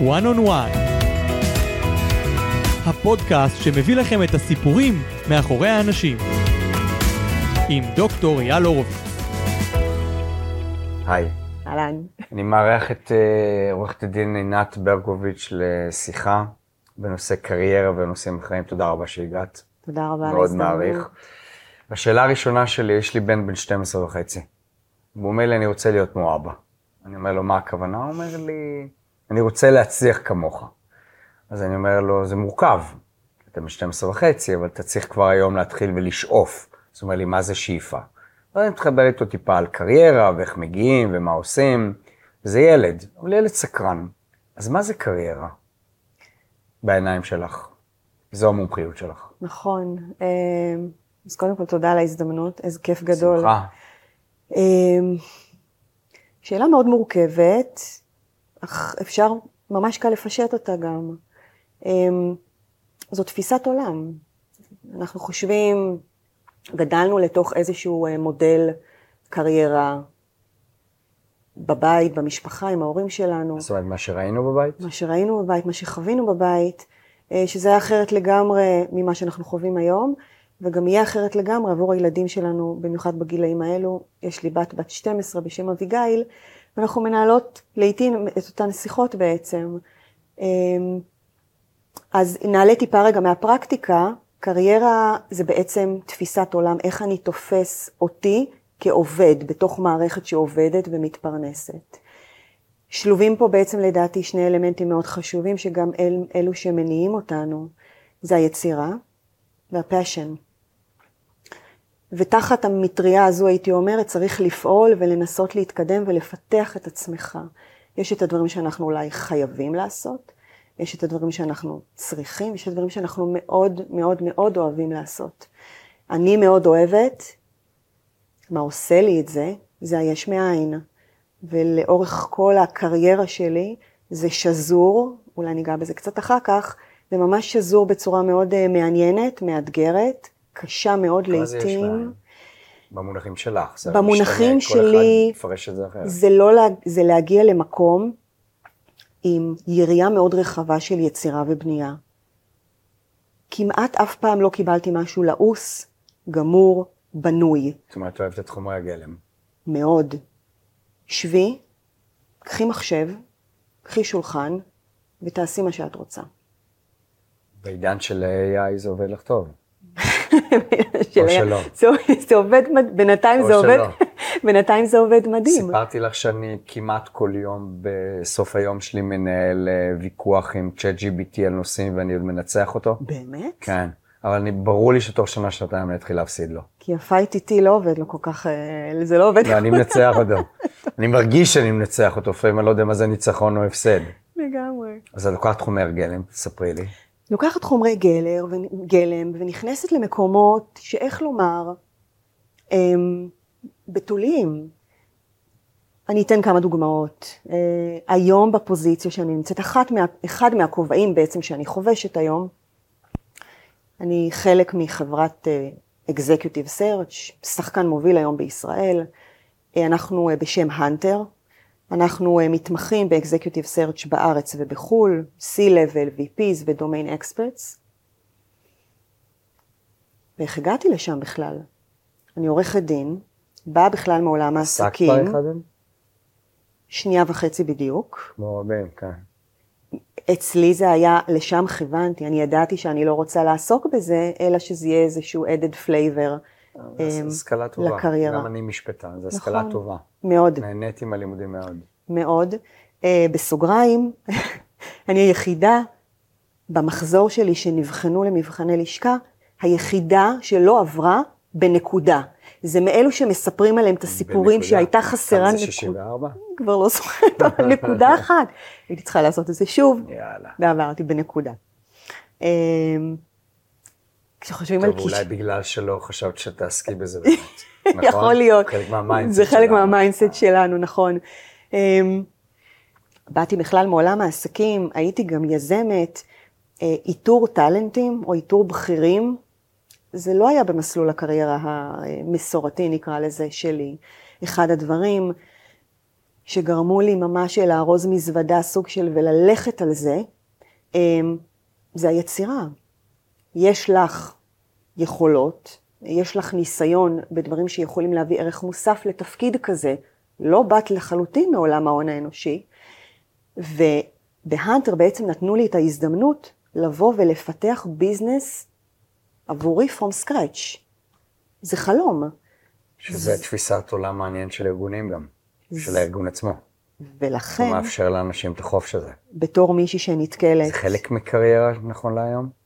One on One, הפודקאסט שמביא לכם את הסיפורים מאחורי האנשים, עם דוקטור אייל הורוביץ. היי, אהלן. אני מארח את אה, עורכת הדין עינת ברקוביץ' לשיחה בנושא קריירה ונושאים אחרים. תודה רבה שהגעת. תודה רבה על מאוד. מעריך. השאלה הראשונה שלי, יש לי בן בן 12 וחצי. והוא אומר לי, אני רוצה להיות כמו אבא. אני אומר לו, מה הכוונה? הוא אומר לי, אני רוצה להצליח כמוך. אז אני אומר לו, זה מורכב. אתה בן 12 וחצי, אבל אתה צריך כבר היום להתחיל ולשאוף. אז הוא אומר לי, מה זה שאיפה? אז אני מתחבר איתו טיפה על קריירה, ואיך מגיעים, ומה עושים. זה ילד, אבל ילד סקרן. אז מה זה קריירה? בעיניים שלך. זו המומחיות שלך. נכון. אה, אז קודם כל תודה על ההזדמנות, איזה כיף גדול. שמחה. אה, שאלה מאוד מורכבת, אך אפשר ממש קל לפשט אותה גם. אה, זו תפיסת עולם. אנחנו חושבים, גדלנו לתוך איזשהו אה, מודל קריירה בבית, במשפחה, עם ההורים שלנו. זאת אומרת, מה שראינו בבית? מה שראינו בבית, מה שחווינו בבית, אה, שזה היה אחרת לגמרי ממה שאנחנו חווים היום, וגם יהיה אחרת לגמרי עבור הילדים שלנו, במיוחד בגילאים האלו. יש לי בת בת 12 בשם אביגיל, ואנחנו מנהלות לעיתים את אותן שיחות בעצם. אה, אז נעלה טיפה רגע מהפרקטיקה, קריירה זה בעצם תפיסת עולם, איך אני תופס אותי כעובד בתוך מערכת שעובדת ומתפרנסת. שלובים פה בעצם לדעתי שני אלמנטים מאוד חשובים, שגם אל, אלו שמניעים אותנו, זה היצירה והפאשן. ותחת המטריה הזו הייתי אומרת, צריך לפעול ולנסות להתקדם ולפתח את עצמך. יש את הדברים שאנחנו אולי חייבים לעשות, יש את הדברים שאנחנו צריכים, יש את הדברים שאנחנו מאוד מאוד מאוד אוהבים לעשות. אני מאוד אוהבת, מה עושה לי את זה, זה היש מאין. ולאורך כל הקריירה שלי זה שזור, אולי ניגע בזה קצת אחר כך, זה ממש שזור בצורה מאוד אה, מעניינת, מאתגרת, קשה מאוד לעיתים. במונחים שלך. זה במונחים משתנה, כל שלי- אחד מפרש את זה אחרת. זה, לא, לה- זה להגיע למקום עם יריעה מאוד רחבה של יצירה ובנייה. כמעט אף פעם לא קיבלתי משהו לעוס, גמור, בנוי. זאת אומרת, את אוהבת את חומרי הגלם. מאוד. שבי, קחי מחשב, קחי שולחן, ותעשי מה שאת רוצה. בעידן של AI זה עובד לך טוב. של- שלא. זה, זה עובד, בינתיים או זה עובד. בינתיים זה עובד מדהים. סיפרתי לך שאני כמעט כל יום בסוף היום שלי מנהל אה, ויכוח עם צ'אט GBT על נושאים ואני עוד מנצח אותו. באמת? כן. אבל אני, ברור לי שתוך שנה, שנתיים אני אתחיל להפסיד לו. כי הפייט איתי לא עובד לו כל כך, אה, זה לא עובד לא, אני מנצח אותו. אני מרגיש שאני מנצח אותו, לפעמים אני לא יודע מה זה ניצחון או הפסד. לגמרי. אז את לוקחת חומר גלם, תספרי לי. לוקחת חומרי גלר, גלם ונכנסת למקומות שאיך לומר, הם בתוליים. אני אתן כמה דוגמאות. אה, היום בפוזיציה שאני נמצאת, אחת מה, אחד מהכובעים בעצם שאני חובשת היום, אני חלק מחברת אה, Executive Search, שחקן מוביל היום בישראל. אה, אנחנו אה, בשם הנטר, אנחנו אה, מתמחים ב-Executive Search בארץ ובחו"ל, C-Level, VPs ו-Domain Experts. ואיך הגעתי לשם בכלל? אני עורכת דין, באה בכלל מעולם עסקת העסקים, באחד מהם? שנייה וחצי בדיוק. כמו רבים, כן. אצלי זה היה, לשם כיוונתי, אני ידעתי שאני לא רוצה לעסוק בזה, אלא שזה יהיה איזשהו added flavor זו אמ, השכלה טובה. לקריירה. גם אני משפטן, זו השכלה נכון. טובה. מאוד. נהניתי מהלימודים מאוד. מאוד. אה, בסוגריים, אני היחידה במחזור שלי שנבחנו למבחני לשכה, היחידה שלא עברה בנקודה. זה מאלו שמספרים עליהם את הסיפורים בנקודה. שהייתה חסרה כמה זה נקודה. 64? כבר לא זוכרת, אבל נקודה אחת. הייתי צריכה לעשות את זה שוב, יאללה. ועברתי בנקודה. אה, כשחושבים על טוב. אולי בגלל שלא חשבת שתעסקי בזה באמת. נכון? יכול להיות. חלק מה mindset זה חלק שלנו. מה mindset שלנו, נכון. אמ, באתי בכלל מעולם העסקים, הייתי גם יזמת, אה, איתור טאלנטים או איתור בכירים, זה לא היה במסלול הקריירה המסורתי, נקרא לזה, שלי. אחד הדברים שגרמו לי ממש לארוז מזוודה, סוג של וללכת על זה, אמ, זה היצירה. יש לך יכולות, יש לך ניסיון בדברים שיכולים להביא ערך מוסף לתפקיד כזה, לא באת לחלוטין מעולם ההון האנושי, ובהאנטר בעצם נתנו לי את ההזדמנות לבוא ולפתח ביזנס עבורי from scratch. זה חלום. שזה תפיסת עולם מעניין של ארגונים גם, של הארגון עצמו. ולכן, הוא מאפשר לאנשים את החופש הזה. בתור מישהי שנתקלת, זה חלק מקריירה נכון להיום?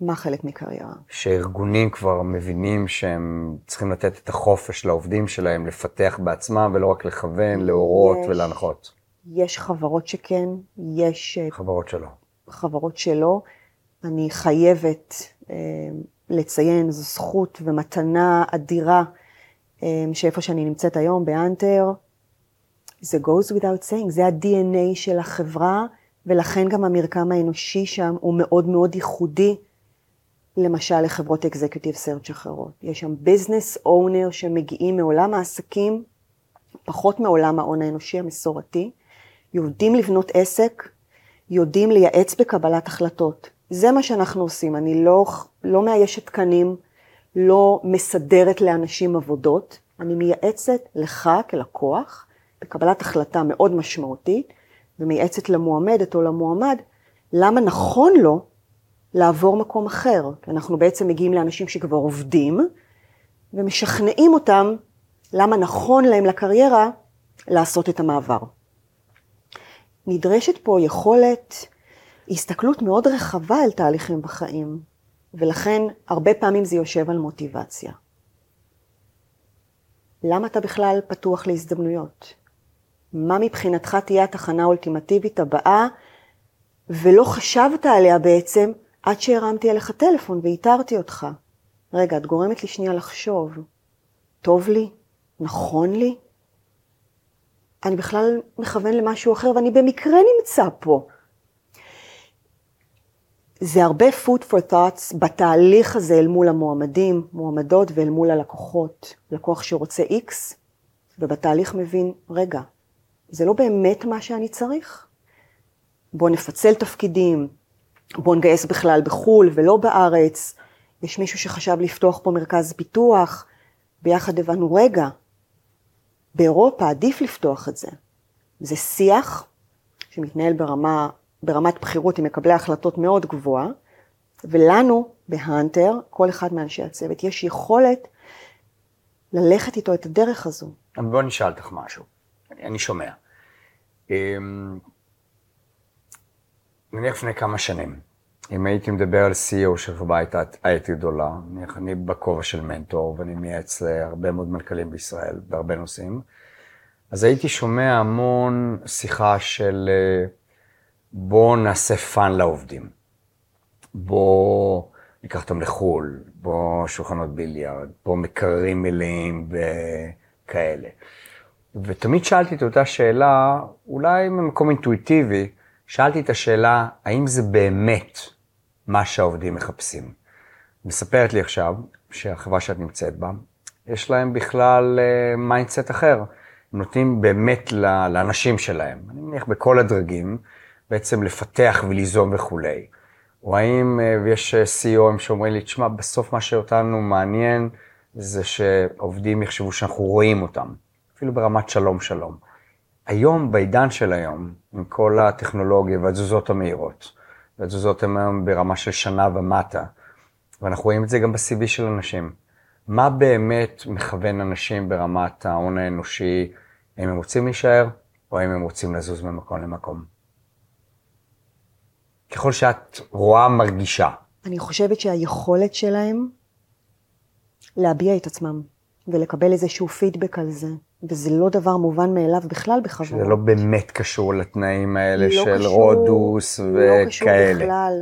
מה חלק מקריירה? שארגונים כבר מבינים שהם צריכים לתת את החופש לעובדים שלהם לפתח בעצמם, ולא רק לכוון, להורות יש. ולהנחות. יש חברות שכן, יש אה, חברות שלא. חברות שלא. אני חייבת אה, לציין, זו זכות ומתנה אדירה, אה, שאיפה שאני נמצאת היום, באנטר, זה goes without saying, זה ה-DNA של החברה, ולכן גם המרקם האנושי שם הוא מאוד מאוד ייחודי, למשל לחברות אקזקיוטיב סרצ' אחרות. יש שם ביזנס אונר שמגיעים מעולם העסקים, פחות מעולם ההון האנושי המסורתי, יודעים לבנות עסק, יודעים לייעץ בקבלת החלטות. זה מה שאנחנו עושים. אני לא, לא מאיישת תקנים, לא מסדרת לאנשים עבודות, אני מייעצת לך כלקוח בקבלת החלטה מאוד משמעותית, ומייעצת למועמדת או למועמד למה נכון לו לעבור מקום אחר. כי אנחנו בעצם מגיעים לאנשים שכבר עובדים, ומשכנעים אותם למה נכון להם לקריירה לעשות את המעבר. נדרשת פה יכולת, הסתכלות מאוד רחבה על תהליכים בחיים, ולכן הרבה פעמים זה יושב על מוטיבציה. למה אתה בכלל פתוח להזדמנויות? מה מבחינתך תהיה התחנה האולטימטיבית הבאה, ולא חשבת עליה בעצם עד שהרמתי אליך טלפון ואיתרתי אותך. רגע, את גורמת לי שנייה לחשוב. טוב לי? נכון לי? אני בכלל מכוון למשהו אחר ואני במקרה נמצא פה. זה הרבה food for thoughts בתהליך הזה אל מול המועמדים, מועמדות ואל מול הלקוחות. לקוח שרוצה X, ובתהליך מבין, רגע, זה לא באמת מה שאני צריך? בואו נפצל תפקידים, בואו נגייס בכלל בחו"ל ולא בארץ. יש מישהו שחשב לפתוח פה מרכז פיתוח, ביחד הבנו, רגע, באירופה עדיף לפתוח את זה. זה שיח שמתנהל ברמה, ברמת בכירות עם מקבלי החלטות מאוד גבוהה, ולנו בהאנטר, כל אחד מאנשי הצוות, יש יכולת ללכת איתו את הדרך הזו. אבל בואי נשאל אותך משהו, אני, אני שומע. נניח לפני כמה שנים, אם הייתי מדבר על CEO של חברה הייתי גדולה, נניח אני בכובע של מנטור ואני מייעץ להרבה מאוד מנכ"לים בישראל בהרבה נושאים, אז הייתי שומע המון שיחה של אה, בואו נעשה fun לעובדים. בואו ניקח אותם לחו"ל, בואו שולחנות ביליארד, בואו מקררים מלאים וכאלה. ותמיד שאלתי את אותה שאלה, אולי ממקום אינטואיטיבי, שאלתי את השאלה, האם זה באמת מה שהעובדים מחפשים? מספרת לי עכשיו, שהחברה שאת נמצאת בה, יש להם בכלל mindset אחר. הם נותנים באמת לאנשים שלהם, אני מניח בכל הדרגים, בעצם לפתח וליזום וכולי. או האם, ויש CEO ים שאומרים לי, תשמע, בסוף מה שאותנו מעניין זה שעובדים יחשבו שאנחנו רואים אותם, אפילו ברמת שלום שלום. היום, בעידן של היום, עם כל הטכנולוגיה והתזוזות המהירות, והתזוזות הן היום ברמה של שנה ומטה, ואנחנו רואים את זה גם ב-CV של אנשים. מה באמת מכוון אנשים ברמת ההון האנושי, האם הם רוצים להישאר, או האם הם רוצים לזוז ממקום למקום? ככל שאת רואה, מרגישה. אני חושבת שהיכולת שלהם להביע את עצמם ולקבל איזשהו פידבק על זה, וזה לא דבר מובן מאליו בכלל בחברות. שזה לא באמת קשור לתנאים האלה לא של קשור, רודוס וכאלה. לא קשור בכלל.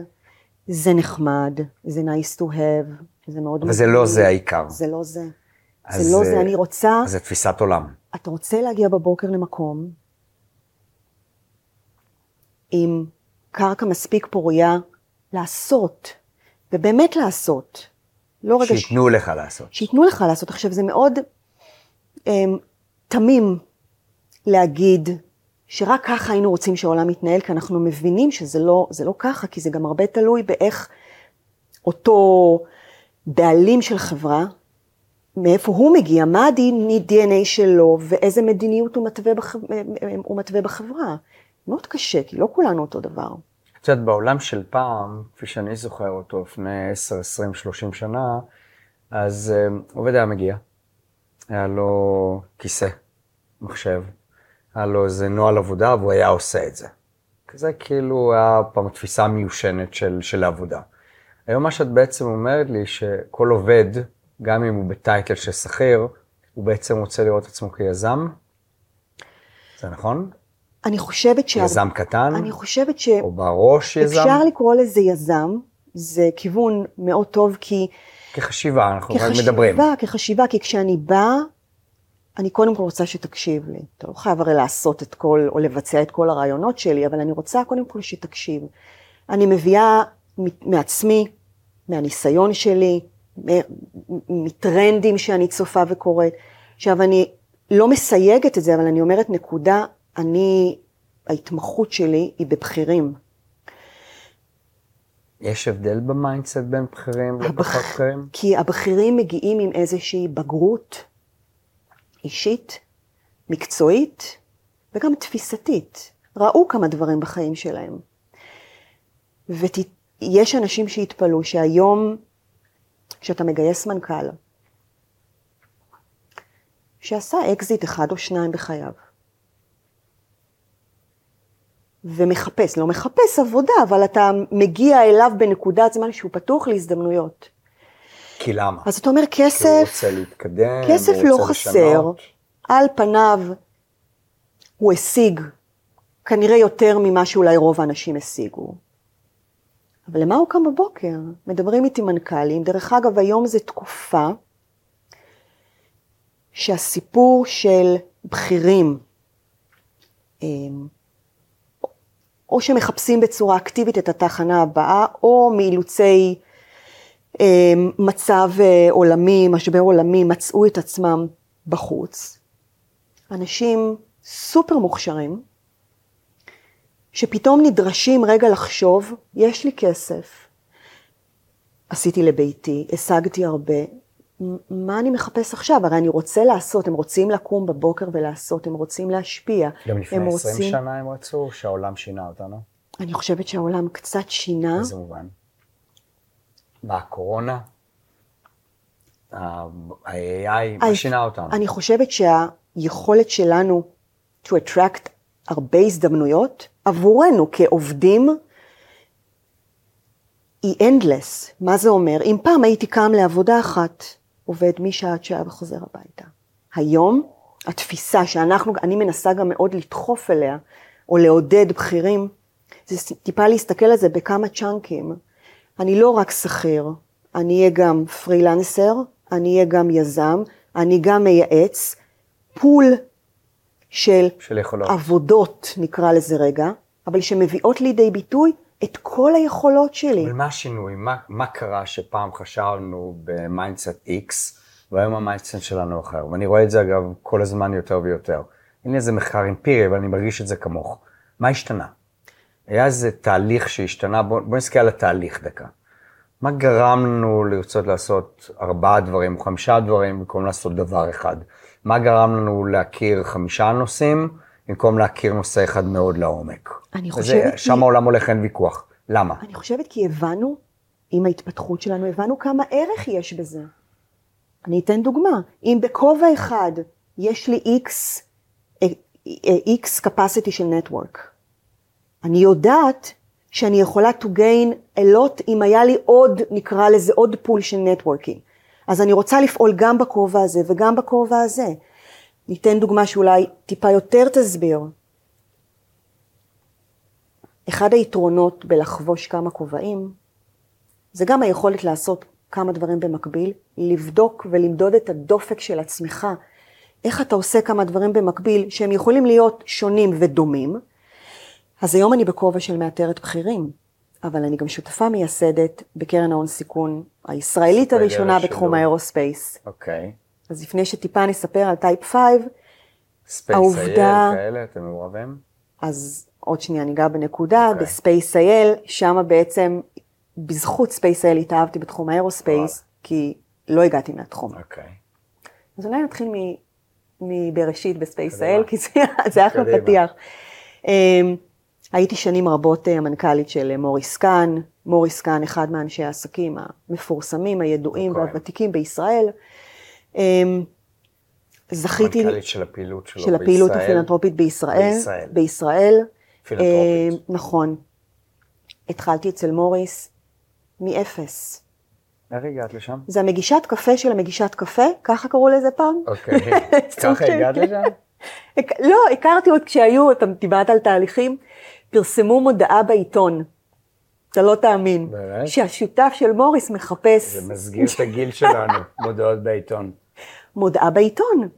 זה נחמד, זה nice to have, זה מאוד... אבל זה לא זה העיקר. זה לא זה. זה לא זה- אני רוצה... אז זה תפיסת עולם. אתה רוצה להגיע בבוקר למקום עם קרקע מספיק פורייה לעשות, ובאמת לעשות. לא רגע... ש- שייתנו לך לעשות. שייתנו לך לעשות. עכשיו, זה מאוד um, תמים להגיד שרק ככה היינו רוצים שהעולם יתנהל, כי אנחנו מבינים שזה לא, לא ככה, כי זה גם הרבה תלוי באיך אותו בעלים של חברה, מאיפה הוא מגיע, מה ה-DNA שלו ואיזה מדיניות הוא מתווה, בח... הוא מתווה בחברה. מאוד קשה, כי לא כולנו אותו דבר. את יודעת, בעולם של פעם, כפי שאני זוכר אותו לפני 10, 20, 30 שנה, אז uh, עובד היה מגיע, היה לו כיסא, מחשב, היה לו איזה נוהל עבודה והוא היה עושה את זה. זה כאילו היה פעם תפיסה מיושנת של, של העבודה. היום מה שאת בעצם אומרת לי, שכל עובד, גם אם הוא בטייטל של שכיר, הוא בעצם רוצה לראות עצמו כיזם? זה נכון? אני חושבת ש... יזם קטן? אני חושבת ש... או בראש יזם? אפשר לקרוא לזה יזם, זה כיוון מאוד טוב, כי... כחשיבה, אנחנו כחשיבה, מדברים. כחשיבה, כי כשאני באה, אני קודם כל רוצה שתקשיב לי. אתה לא חייב הרי לעשות את כל, או לבצע את כל הרעיונות שלי, אבל אני רוצה קודם כל שתקשיב. אני מביאה מעצמי, מהניסיון שלי, מטרנדים שאני צופה וקוראת. עכשיו, אני לא מסייגת את זה, אבל אני אומרת נקודה, אני, ההתמחות שלי היא בבכירים. יש הבדל ב mindset בין בכירים לפחות בכירים? כי הבכירים מגיעים עם איזושהי בגרות אישית, מקצועית וגם תפיסתית. ראו כמה דברים בחיים שלהם. ויש אנשים שהתפלאו שהיום, כשאתה מגייס מנכ"ל, שעשה אקזיט אחד או שניים בחייו, ומחפש, לא מחפש עבודה, אבל אתה מגיע אליו בנקודת זמן שהוא פתוח להזדמנויות. כי למה? אז אתה אומר, כי הוא כסף, רוצה להתקדם, כסף הוא לא רוצה חסר, לשנות. על פניו הוא השיג כנראה יותר ממה שאולי רוב האנשים השיגו. אבל למה הוא קם בבוקר? מדברים איתי מנכ"לים, דרך אגב היום זו תקופה שהסיפור של בכירים, אמ, או שמחפשים בצורה אקטיבית את התחנה הבאה, או מאילוצי מצב אה, עולמי, משבר עולמי, מצאו את עצמם בחוץ. אנשים סופר מוכשרים, שפתאום נדרשים רגע לחשוב, יש לי כסף, עשיתי לביתי, השגתי הרבה, מה אני מחפש עכשיו? הרי אני רוצה לעשות, הם רוצים לקום בבוקר ולעשות, הם רוצים להשפיע. גם לפני הם 20 רוצים... שנה הם רצו שהעולם שינה אותנו? אני חושבת שהעולם קצת שינה. באיזה מובן? בקורונה? ה-AI, אני- שינה אותנו? אני חושבת שהיכולת שלנו to attract הרבה הזדמנויות עבורנו כעובדים היא endless. מה זה אומר? אם פעם הייתי קם לעבודה אחת, עובד משעה עד שעה וחוזר הביתה. היום, התפיסה שאנחנו, אני מנסה גם מאוד לדחוף אליה, או לעודד בכירים, זה טיפה להסתכל על זה בכמה צ'אנקים. אני לא רק שכיר, אני אהיה גם פרילנסר, אני אהיה גם יזם, אני גם מייעץ, pool של של יכולות. עבודות, נקרא לזה רגע, אבל שמביאות לידי ביטוי את כל היכולות שלי. אבל מה השינוי? מה, מה קרה שפעם חשבנו ב mindset X, והיום ה mindset שלנו אחר? ואני רואה את זה אגב כל הזמן יותר ויותר. אין לי איזה מחקר אמפירי, אבל אני מרגיש את זה כמוך. מה השתנה? היה איזה תהליך שהשתנה, בוא, בוא נסתכל על התהליך דקה. מה גרם לנו לרצות לעשות ארבעה דברים או חמישה דברים במקום לעשות דבר אחד? מה גרם לנו להכיר חמישה נושאים במקום להכיר נושא אחד מאוד לעומק? אני וזה- חושבת כי- שם העולם הולך, אין ויכוח. למה? אני חושבת כי הבנו, עם ההתפתחות שלנו, הבנו כמה ערך יש בזה. אני אתן דוגמה, אם בכובע אחד יש לי X, אה, אה, X capacity של network, אני יודעת שאני יכולה to gain a lot אם היה לי עוד, נקרא לזה עוד pool של networking. אז אני רוצה לפעול גם בכובע הזה וגם בכובע הזה. ניתן דוגמה שאולי טיפה יותר תסביר. אחד היתרונות בלחבוש כמה כובעים, זה גם היכולת לעשות כמה דברים במקביל, לבדוק ולמדוד את הדופק של עצמך, איך אתה עושה כמה דברים במקביל שהם יכולים להיות שונים ודומים. אז היום אני בכובע של מאתרת בכירים, אבל אני גם שותפה מייסדת בקרן ההון סיכון הישראלית הראשונה. בתחום ה aerospace. אוקיי. אז לפני שטיפה נספר על טייפ 5, ספייס העובדה- אייל כאלה, אתם מעורבים? אז עוד שנייה ניגע בנקודה, אוקיי. ב SpaceIL, שם בעצם, בזכות SpaceIL התאהבתי בתחום ה aerospace, כי לא הגעתי מהתחום. אוקיי. אז אולי נתחיל מבראשית ב SpaceIL, כי זה, זה אחלה. פתיח. אמ, הייתי שנים רבות אה, המנכ"לית של אה, מוריס כהן, מוריס כהן, אחד מאנשי העסקים המפורסמים, הידועים אוקיי. והוותיקים בישראל. אמ, זכיתי, מנכ"לית של הפעילות שלו של הפעילות בישראל. הפילנטרופית בישראל. בישראל. בישראל. פילנטרופית. אה, נכון. התחלתי אצל מוריס מאפס. איך הגעת לשם? זה המגישת קפה של המגישת קפה, ככה קראו לזה פעם. אוקיי. ככה של- הגעת לשם? לא, הכרתי עוד כשהיו, אתה דיברת על תהליכים, פרסמו מודעה בעיתון. אתה לא תאמין. באמת? שהשותף של מוריס מחפש זה מסגיר את הגיל שלנו, מודעות בעיתון. מודעה בעיתון.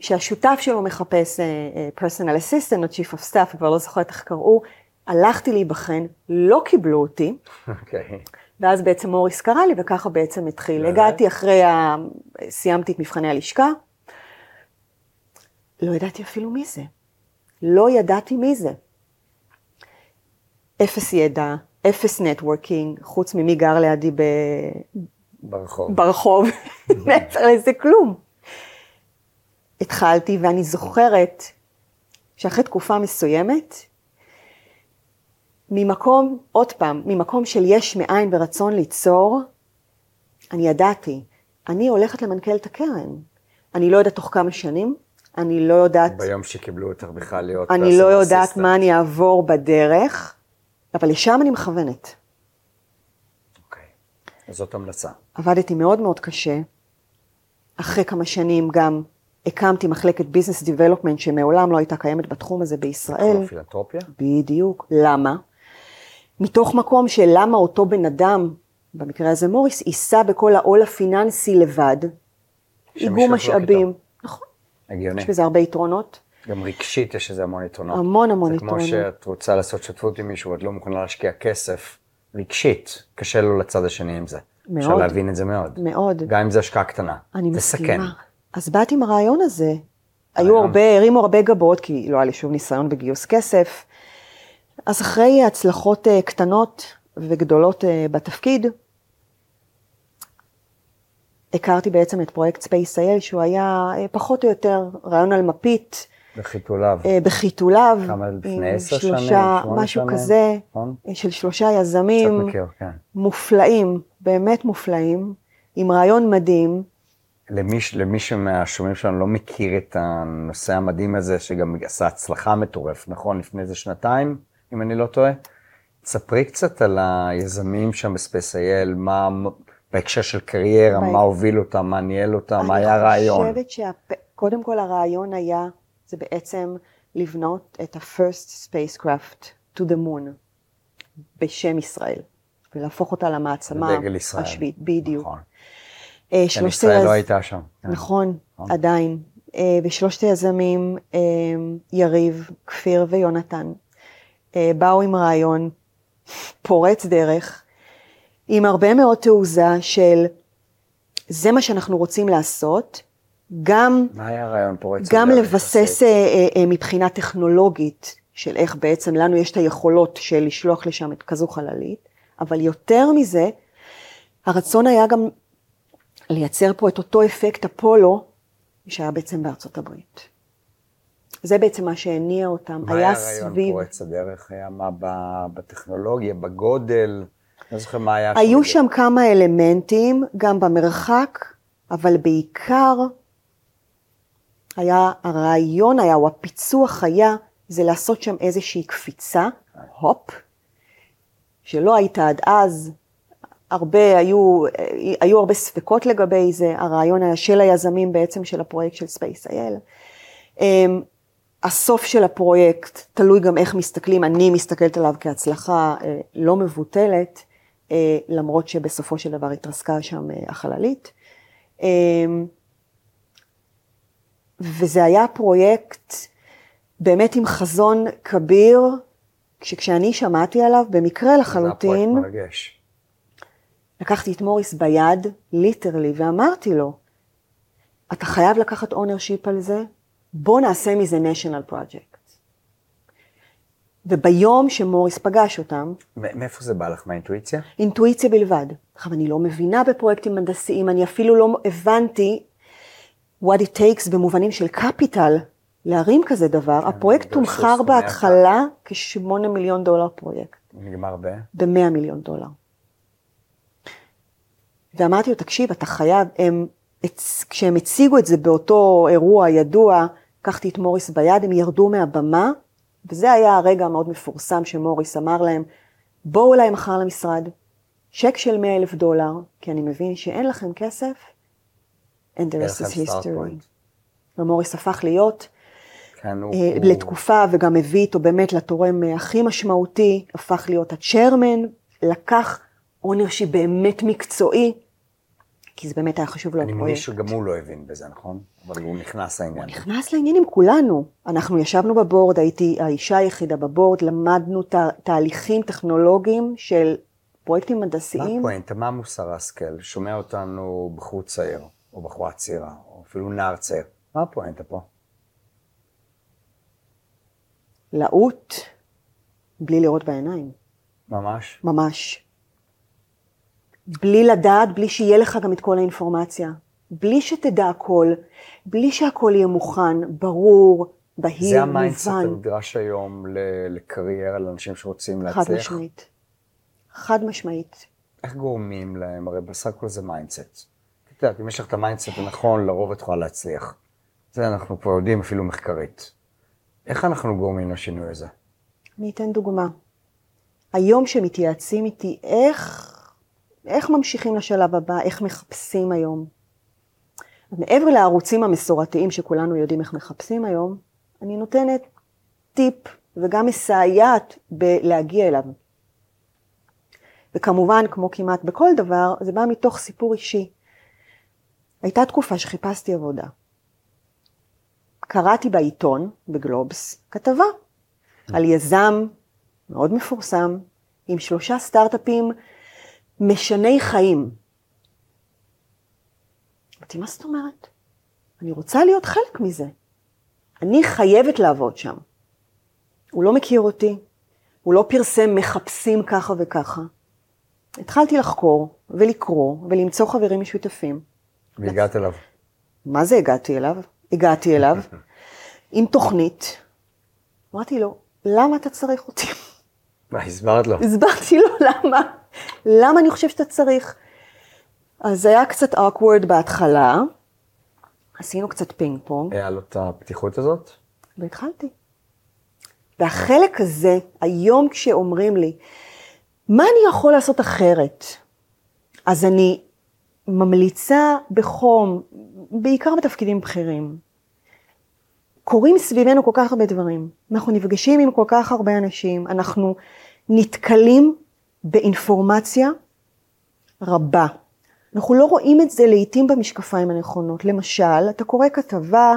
שהשותף שלו מחפש uh, personal assistant או chief of staff, כבר לא זוכרת איך קראו, הלכתי להיבחן, לא קיבלו אותי, אוקיי. ואז בעצם מוריס קרא לי, וככה בעצם התחיל. באמת? הגעתי אחרי, ה... סיימתי את מבחני הלשכה, לא ידעתי אפילו מי זה. לא ידעתי מי זה. אפס ידע, אפס נטוורקינג, חוץ ממי גר לידי ב... ברחוב. ברחוב, מעבר לזה כלום. התחלתי, ואני זוכרת שאחרי תקופה מסוימת, ממקום, עוד פעם, ממקום של יש מאין ורצון ליצור, אני ידעתי, אני הולכת למנכ"ל את הקרן. אני לא יודעת תוך כמה שנים, אני לא יודעת, ביום שקיבלו אותך בכלל להיות... אני לא יודעת. מה אני אעבור בדרך, אבל לשם אני מכוונת. אוקיי. אז זאת המלצה. עבדתי מאוד מאוד קשה. אחרי כמה שנים גם הקמתי מחלקת ביזנס דיבלופמנט שמעולם לא הייתה קיימת בתחום הזה בישראל. כמו פילנטרופיה? בדיוק. למה? מתוך מקום של למה אותו בן אדם, במקרה הזה מוריס, יישא בכל העול הפיננסי לבד, איגום משאבים. איתו. הגיוני. יש בזה הרבה יתרונות. גם רגשית יש לזה המון יתרונות. המון המון זה כמו יתרונות. שאת רוצה לעשות שותפות עם מישהו ואת לא מוכנה להשקיע כסף, רגשית, קשה לו לצד השני עם זה. מאוד. אפשר להבין את זה מאוד. מאוד. גם אם זו השקעה קטנה. אני מסכימה. אז באתי עם הרעיון הזה. היו. הרבה, הרימו הרבה גבות, כי לא היה לי שום ניסיון בגיוס כסף. אז אחרי הצלחות אה, קטנות וגדולות אה, בתפקיד, הכרתי בעצם את פרויקט SpaceIL, שהוא היה אה, פחות או יותר רעיון על מפית, בחיתוליו. אה, בחיתוליו. כמה לפני עשר שנים, שלושה, שמונה משהו שנים, כזה, נכון? של שלושה קצת יזמים. מכיר, כן. מופלאים, באמת מופלאים, עם רעיון מדהים. למי, למי שמהשומעים שלנו לא מכיר את הנושא המדהים הזה, שגם עשה הצלחה מטורפת, נכון? לפני איזה שנתיים, אם אני לא טועה. ספרי קצת על היזמים שם ב SpaceIL, מה, בהקשר של קריירה, מה הוביל אותם, מה ניהל אותם, מה היה הרעיון. אני חושבת שקודם כל הרעיון היה, זה בעצם לבנות את ה- first spacecraft to the moon בשם ישראל, ולהפוך אותה למעצמה. השביעית, בדיוק. נכון. אה, כן, שלושת ישראל לא הייתה שם. כן. נכון, נכון. עדיין. אה, ושלושת היזמים, אה, יריב, כפיר ויונתן, באו עם רעיון פורץ דרך, עם הרבה מאוד תעוזה של זה מה שאנחנו רוצים לעשות, גם, מה היה הרעיון פורץ? גם לבסס? אה, אה, אה, מבחינה טכנולוגית של איך בעצם לנו יש את היכולות של לשלוח לשם את כזו חללית, אבל יותר מזה, הרצון היה גם לייצר פה את אותו אפקט אפולו שהיה בעצם בארצות הברית. זה בעצם מה שהניע אותם, מה היה היה הרעיון סביב... פורץ הדרך? היה מה בטכנולוגיה, בגודל? לא זוכר מה היה היו. שם כמה אלמנטים, גם במרחק, אבל בעיקר היה, הרעיון היה, או הפיצוח היה, זה לעשות שם איזושהי קפיצה, הופ, שלא הייתה עד אז, הרבה, היו, היו הרבה ספקות לגבי זה, הרעיון היה של היזמים בעצם של הפרויקט של Space.il. אמ, הסוף של הפרויקט, תלוי גם איך מסתכלים, אני מסתכלת עליו כהצלחה אה, לא מבוטלת, למרות שבסופו של דבר התרסקה שם אה, החללית. אמ, וזה היה פרויקט באמת עם חזון כביר, שכשאני שמעתי עליו, במקרה זה לחלוטין, פרויקט מרגש. לקחתי את מוריס ביד, literally, ואמרתי לו, אתה חייב לקחת ownership על זה, בוא נעשה מזה national project. וביום שמוריס פגש אותם, מאיפה זה בא לך? מהאינטואיציה? אינטואיציה בלבד. עכשיו, אני לא מבינה בפרויקטים הנדסיים, אני אפילו לא הבנתי what it takes במובנים של קפיטל להרים כזה דבר. הפרויקט בגלל תומחר שסכומי בהתחלה כשמונה מיליון דולר פרויקט, נגמר ב... ב-100 מיליון דולר. ואמרתי לו, תקשיב, אתה חייב, הם, כשהם הציגו את זה באותו אירוע ידוע, לקחתי את מוריס ביד, הם ירדו מהבמה, וזה היה הרגע המאוד מפורסם שמוריס אמר להם, בואו אליי מחר למשרד, צ'ק של 100 אלף דולר, כי אני מבין שאין לכם כסף, and the rest is history. ומוריס הפך להיות כן, הוא... אה, הוא- לתקופה, וגם הביא איתו באמת לתורם אה, הכי משמעותי, הפך להיות ה chairman, לקח ownership באמת מקצועי, כי זה באמת היה חשוב לו אני מבין. שגם הוא לא הבין בזה, נכון? אבל הוא נכנס לעניין. נכנס לעניינים כולנו. אנחנו ישבנו ב board, הייתי האישה היחידה ב board, למדנו תה, תהליכים טכנולוגיים של פרויקטים מה הנדסיים. הפואנטה? מה מוסר ההשכל? שומע אותנו בחור צעיר, או בחורה צעירה, או אפילו נער צעיר. מה הפואנטה פה? להוט, בלי לראות בעיניים, ממש? ממש. בלי לדעת, בלי שיהיה לך גם את כל האינפורמציה. בלי שתדע הכל, בלי שהכל יהיה מוכן, ברור, בהיר, זה ה mindset מובן. הנדרש היום לקריירה, לאנשים שרוצים חד להצליח. משמעית. חד משמעית. איך גורמים להם? הרי בסך הכל זה mindset. את יודעת, אם יש לך את ה mindset הנכון, לרוב את יכולה להצליח. זה אנחנו כבר יודעים אפילו מחקרית. איך אנחנו גורמים לשינוי הזה? אני אתן דוגמה. היום שמתייעצים איתי איך, איך ממשיכים לשלב הבא, איך מחפשים היום. מעבר לערוצים המסורתיים שכולנו יודעים איך מחפשים היום, אני נותנת טיפ וגם מסייעת בלהגיע אליו. וכמובן, כמו כמעט בכל דבר, זה בא מתוך סיפור אישי. הייתה תקופה שחיפשתי עבודה. קראתי בעיתון, בגלובס, כתבה על יזם מאוד מפורסם, עם שלושה סטארט-אפים משני חיים. אמרתי, מה זאת אומרת? אני רוצה להיות חלק מזה. אני חייבת לעבוד שם. הוא לא מכיר אותי, הוא לא פרסם מחפשים ככה וככה. התחלתי לחקור ולקרוא ולמצוא חברים משותפים. והגעת אליו. מה זה הגעתי אליו? הגעתי אליו עם תוכנית. אמרתי לו, למה אתה צריך אותי? מה, הסברת לו? הסברתי לו למה, למה אני חושב שאתה צריך. אז זה היה קצת awkward בהתחלה, עשינו קצת פינג פונג, היה לו את הפתיחות הזאת? והתחלתי. והחלק הזה, היום כשאומרים לי, מה אני יכול לעשות אחרת? אז אני ממליצה בחום, בעיקר בתפקידים בכירים. קורים סביבנו כל כך הרבה דברים. אנחנו נפגשים עם כל כך הרבה אנשים, אנחנו נתקלים באינפורמציה רבה. אנחנו לא רואים את זה לעיתים במשקפיים הנכונות. למשל, אתה קורא כתבה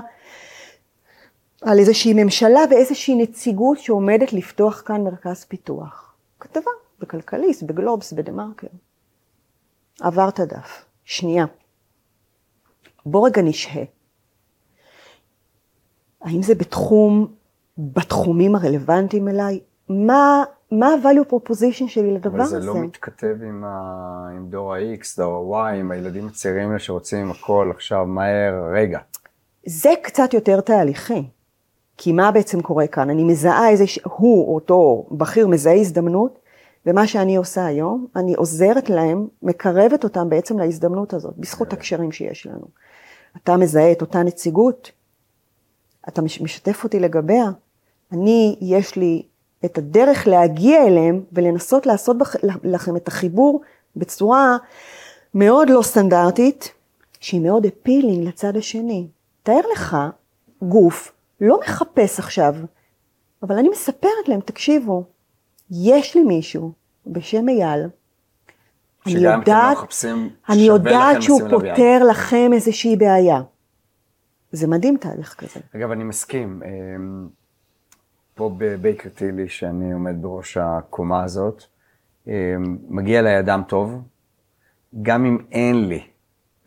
על איזושהי ממשלה ואיזושהי נציגות שעומדת לפתוח כאן מרכז פיתוח. כתבה, בכלכליסט, בגלובס, בדה מרקר. עברת דף. שנייה. בוא רגע נשהה. האם זה בתחום, בתחומים הרלוונטיים אליי? מה, מה ה-value proposition שלי לדבר אבל הזה? זה לא מתכתב עם, ה... עם דור ה-X, דור ה-Y, עם הילדים הצעירים האלה שרוצים הכל עכשיו, מהר, רגע. זה קצת יותר תהליכי. כי מה בעצם קורה כאן? אני מזהה איזה, ש... הוא, אותו בכיר, מזהה הזדמנות, ומה שאני עושה היום, אני עוזרת להם, מקרבת אותם בעצם להזדמנות הזאת, בזכות הקשרים שיש לנו. אתה מזהה את אותה נציגות, אתה מש- משתף אותי לגביה, אני, יש לי את הדרך להגיע אליהם ולנסות לעשות בח... לכם את החיבור בצורה מאוד לא סטנדרטית, שהיא מאוד אפילינג לצד השני. תאר לך גוף לא מחפש עכשיו, אבל אני מספרת להם, תקשיבו, יש לי מישהו בשם אייל, אני לא יודעת, מחפשים, אני יודעת שהוא. פותר לכם איזושהי בעיה. זה מדהים תהליך כזה. אגב, אני מסכים. פה בבייקר טילי, שאני עומד בראש הקומה הזאת, אמ, מגיע אליי אדם טוב, גם אם אין לי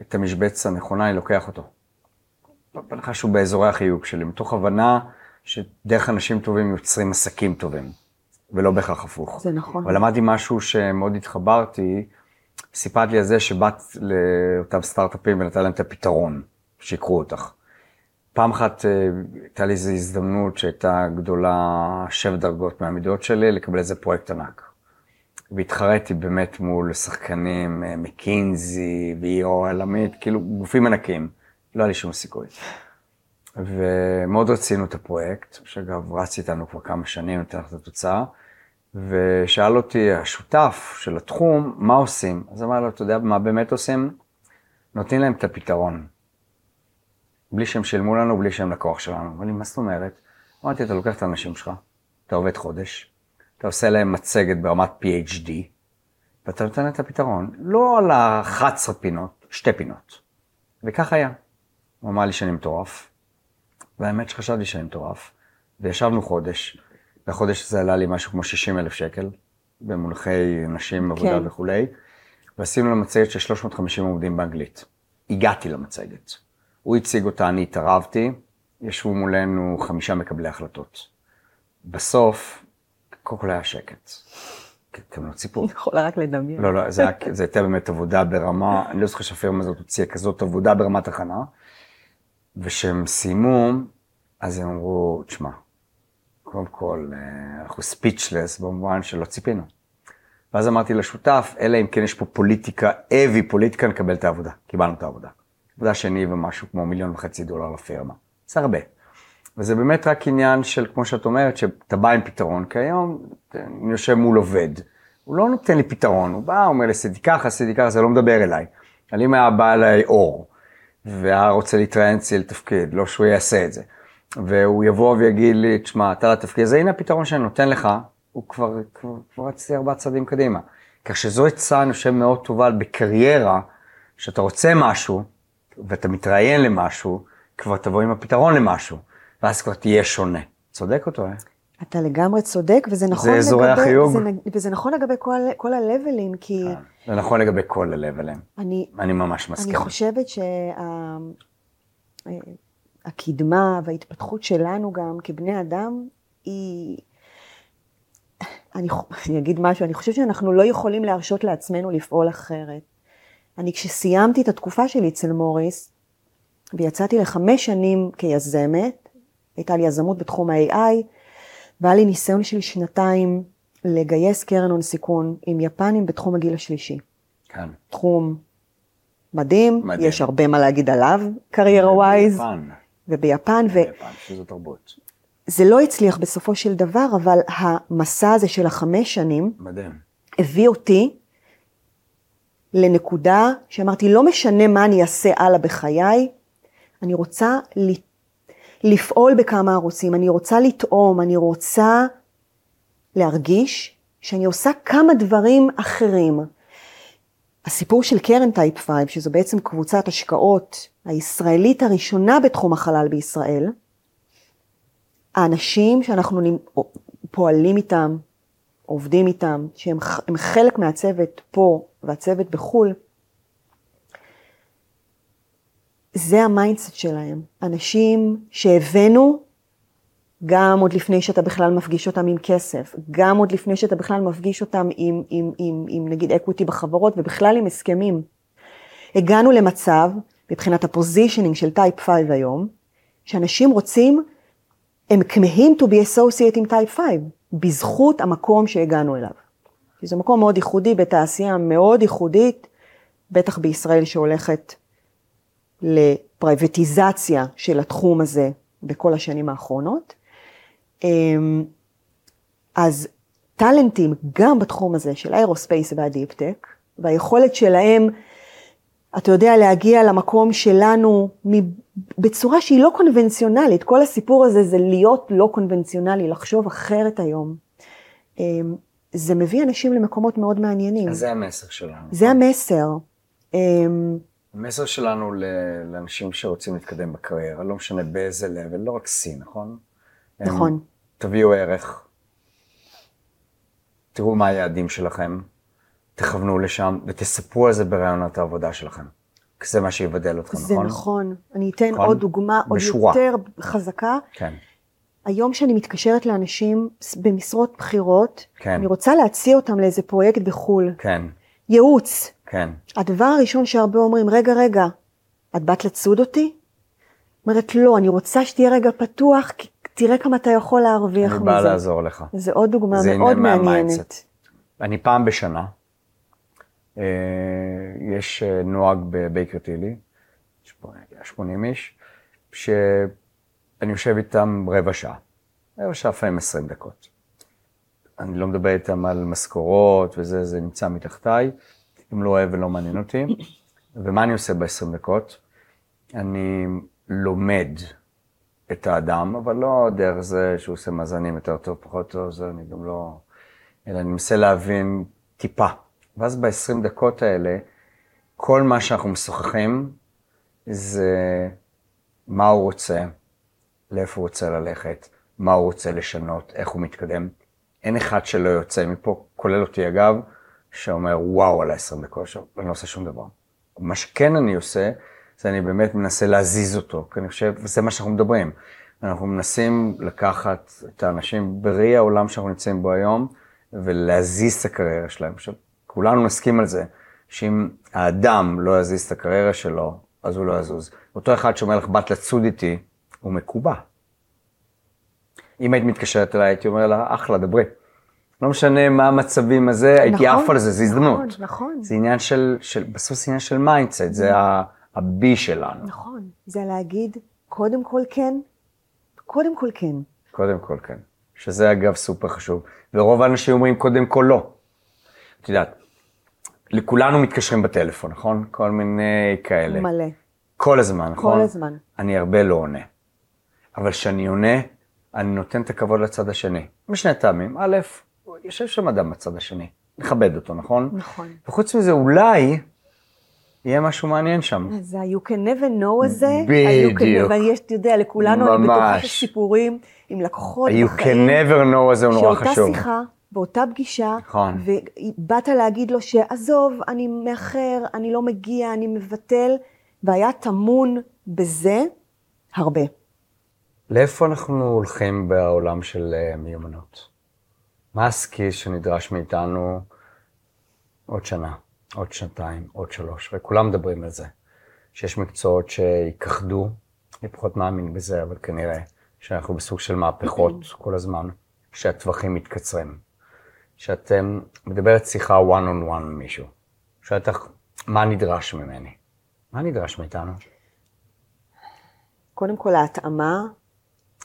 את המשבצת הנכונה, אני לוקח אותו. בהנחה שהוא באזורי החיוג שלי, מתוך הבנה שדרך אנשים טובים יוצרים עסקים טובים, ולא בהכרח הפוך. זה נכון. אבל למדתי משהו שמאוד התחברתי, סיפרת לי על זה שבאת לאותם סטארט-אפים ונתת להם את הפתרון, שיקחו אותך. פעם אחת אה, הייתה לי איזו הזדמנות שהייתה גדולה שבע דרגות מהמידות שלי, לקבל איזה פרויקט ענק. והתחרתי באמת מול שחקנים, אה, מקינזי, ואירו העולמית, כאילו גופים ענקיים. לא היה לי שום סיכוי. ומאוד רצינו את הפרויקט, שאגב רץ איתנו כבר כמה שנים, נותן לך את התוצאה, ושאל אותי השותף של התחום, מה עושים? אז אמר לו, אתה יודע מה באמת עושים? נותנים להם את הפתרון. בלי שהם שילמו לנו, בלי שהם לקוח שלנו. אמר לי, מה זאת אומרת? אמרתי, אתה לוקח את האנשים שלך, אתה עובד חודש, אתה עושה להם מצגת ברמת PhD, ואתה נותן את הפתרון. לא על ה-11 פינות, שתי פינות. וכך היה. הוא אמר לי שאני מטורף, והאמת שחשבתי שאני מטורף, וישבנו חודש, והחודש הזה עלה לי משהו כמו 60 אלף שקל, במונחי נשים, עבודה כן. וכולי, ועשינו לה מצגת של 350 עובדים באנגלית. הגעתי למצגת. הוא הציג אותה, אני התערבתי, ישבו מולנו חמישה מקבלי החלטות. בסוף, קודם כל היה שקט. אתם לא ציפו. אני יכולה רק לדמיין. לא, לא, זה הייתה באמת עבודה ברמה, אני לא זוכר שהפירמה הזאת הוציאה כזאת עבודה ברמת הכנה. וכשהם סיימו, אז הם אמרו, תשמע, קודם כל, אה, אנחנו ספיצ'לס במובן שלא ציפינו. ואז אמרתי לשותף, אלא אם כן יש פה פוליטיקה, heavy פוליטיקה, נקבל את העבודה. קיבלנו את העבודה. עבודה שני ומשהו כמו מיליון וחצי דולר לפירמה. זה הרבה. וזה באמת רק עניין של, כמו שאת אומרת, שאתה בא עם פתרון, כי היום אני יושב מול עובד, הוא לא נותן לי פתרון, הוא בא, אומר לי, עשיתי ככה, עשיתי ככה, זה לא מדבר אליי. אבל אם היה בא אליי אור, והיה רוצה להתראיין אצלי לתפקיד, לא שהוא יעשה את זה, והוא יבוא ויגיד לי, תשמע, אתה לתפקיד הזה, הנה הפתרון שאני נותן לך, הוא כבר, כבר, כבר רצתי ארבעה צעדים קדימה. כך שזו עצה, אני חושב, מאוד טובה בקריירה, שאתה רוצה משהו, ואתה מתראיין למשהו, כבר תבוא עם הפתרון למשהו, ואז כבר תהיה שונה. צודק או טועה? אתה לגמרי צודק, וזה נכון זה אזורי לגבי, החיוג. וזה, וזה נכון לגבי כל, כל הלבלים, כי זה נכון לגבי כל הלבלים. אני, אני ממש מסכים. אני חושבת שהקדמה וההתפתחות שלנו גם כבני אדם היא... אני, אני אגיד משהו, אני חושבת שאנחנו לא יכולים להרשות לעצמנו לפעול אחרת. אני כשסיימתי את התקופה שלי אצל מוריס, ויצאתי לחמש שנים כיזמת, הייתה לי יזמות בתחום ה-AI, והיה לי ניסיון של שנתיים לגייס קרן הון סיכון עם יפנים בתחום הגיל השלישי. כן. תחום מדהים, מדהים. יש הרבה מה להגיד עליו, קריירה ווייז, ביפן. וביפן, ביפן, שזו תרבות. וזה לא הצליח בסופו של דבר, אבל המסע הזה של החמש שנים מדהים. הביא אותי לנקודה שאמרתי, לא משנה מה אני אעשה הלאה בחיי, אני רוצה לפעול בכמה ערוצים, אני רוצה לטעום, אני רוצה להרגיש שאני עושה כמה דברים אחרים. הסיפור של קרן טייפ 5, שזו בעצם קבוצת השקעות הישראלית הראשונה בתחום החלל בישראל, האנשים שאנחנו פועלים איתם, עובדים איתם, שהם חלק מהצוות פה והצוות בחו"ל, זה ה mindset שלהם. אנשים שהבאנו גם עוד לפני שאתה בכלל מפגיש אותם עם כסף, גם עוד לפני שאתה בכלל מפגיש אותם עם, עם, עם, עם נגיד equity בחברות ובכלל עם הסכמים. הגענו למצב, מבחינת ה positioning של Type 5 היום, שאנשים רוצים, הם כמהים to be associate עם Type 5, בזכות המקום שהגענו אליו. כי זה מקום מאוד ייחודי בתעשייה מאוד ייחודית, בטח בישראל שהולכת ל privatization של התחום הזה בכל השנים האחרונות. אמ, אז טאלנטים גם בתחום הזה של ה aerospace וה deep-tech, והיכולת שלהם, אתה יודע, להגיע למקום שלנו בצורה שהיא לא קונבנציונלית, כל הסיפור הזה זה להיות לא קונבנציונלי, לחשוב אחרת היום. אמ, זה מביא אנשים למקומות מאוד מעניינים. אז זה המסר שלנו. זה המסר. אמ, המסר שלנו לאנשים שרוצים להתקדם בקריירה, לא משנה באיזה לבל, לא רק C, נכון? נכון. תביאו ערך, תראו מה היעדים שלכם, תכוונו לשם ותספרו על זה ברעיונות העבודה שלכם. כי זה מה שיבדל אותך, זה נכון? נכון. אני אתן נכון? עוד דוגמה עוד בשורה. יותר חזקה. כן, היום שאני מתקשרת לאנשים במשרות בכירות, כן. אני רוצה להציע אותם לאיזה פרויקט בחו"ל. כן, ייעוץ. כן. הדבר הראשון שהרבה אומרים, רגע, רגע, את באת לצוד אותי? אומרת, לא, אני רוצה שתהיה רגע פתוח, כי תראה כמה אתה יכול להרוויח אני מזה. בא לעזור לך. זה עוד דוגמה זה מאוד מעניינת. אני פעם בשנה, יש אה, נוהג בבייקר טילי, יש פה 80 איש, שאני יושב איתם רבע שעה, רבע שעה לפעמים 20 דקות. אני לא מדבר איתם על משכורות וזה, זה נמצא מתחתיי, אם לא אוהב ולא מעניין אותי. ומה אני עושה ב-20 דקות? אני לומד את האדם, אבל לא דרך זה שהוא עושה מאזנים יותר טוב, פחות טוב, זה אני גם לא... אלא אני מנסה להבין טיפה. ואז ב-20 דקות האלה, כל מה שאנחנו משוחחים זה מה הוא רוצה, לאיפה הוא רוצה ללכת, מה הוא רוצה לשנות, איך הוא מתקדם. אין אחד שלא יוצא מפה, כולל אותי אגב, שאומר וואו על ה-20 דקות, אני לא עושה שום דבר. מה שכן אני עושה, זה אני באמת מנסה להזיז אותו, כי אני חושב, וזה מה שאנחנו מדברים. אנחנו מנסים לקחת את האנשים בראי העולם שאנחנו נמצאים בו היום, ולהזיז את הקריירה שלהם. עכשיו, כולנו נסכים על זה, שאם האדם לא יזיז את הקריירה שלו, אז הוא לא יזוז. אותו אחד שאומר לך, באת לצוד איתי, הוא מקובע. אם היית מתקשרת אליי, הייתי אומר לה, אחלה, דברי. לא משנה מה המצבים הזה, הייתי נכון, עף על זה, זה הזדמנות. נכון, נכון. זה עניין של, של בסוף זה עניין של mindset, זה ה- הבי שלנו. נכון. זה להגיד, קודם כל כן, קודם כל כן. קודם כל, כן. שזה אגב סופר חשוב. ורוב האנשים אומרים קודם כל לא. את יודעת, לכולנו מתקשרים בטלפון, נכון? כל מיני כאלה. מלא. כל הזמן, נכון? הזמן. אני הרבה לא עונה. אבל כשאני עונה, אני נותן את הכבוד לצד השני. משני טעמים. א', יושב שם אדם בצד השני. נכבד אותו, נכון? נכון. וחוץ מזה, אולי יהיה משהו מעניין שם. אז ה-you can never know הזה, ה-you בדיוק. never- יש, אתה יודע, לכולנו, אני בטוחה ממש. שיש סיפורים עם לקוחות You בחיים, can never know הזה הוא נורא שאותה חשוב. שיחה, באותה פגישה, נכון. ובאת להגיד לו שעזוב, אני מאחר, אני לא מגיע, אני מבטל, והיה טמון בזה הרבה. לאיפה אנחנו הולכים בעולם של אה, מיומנות? מה הסקיל שנדרש מאיתנו עוד שנה, עוד שנתיים, עוד שלוש, וכולם מדברים על זה. שיש מקצועות שיכחדו, אני פחות מאמין בזה, אבל כנראה שאנחנו בסוג של מהפכות כל הזמן, שהטווחים מתקצרים. שאת מדברת שיחה one on one עם מישהו, לך, מה נדרש ממני? מה נדרש מאיתנו? קודם כל, ההתאמה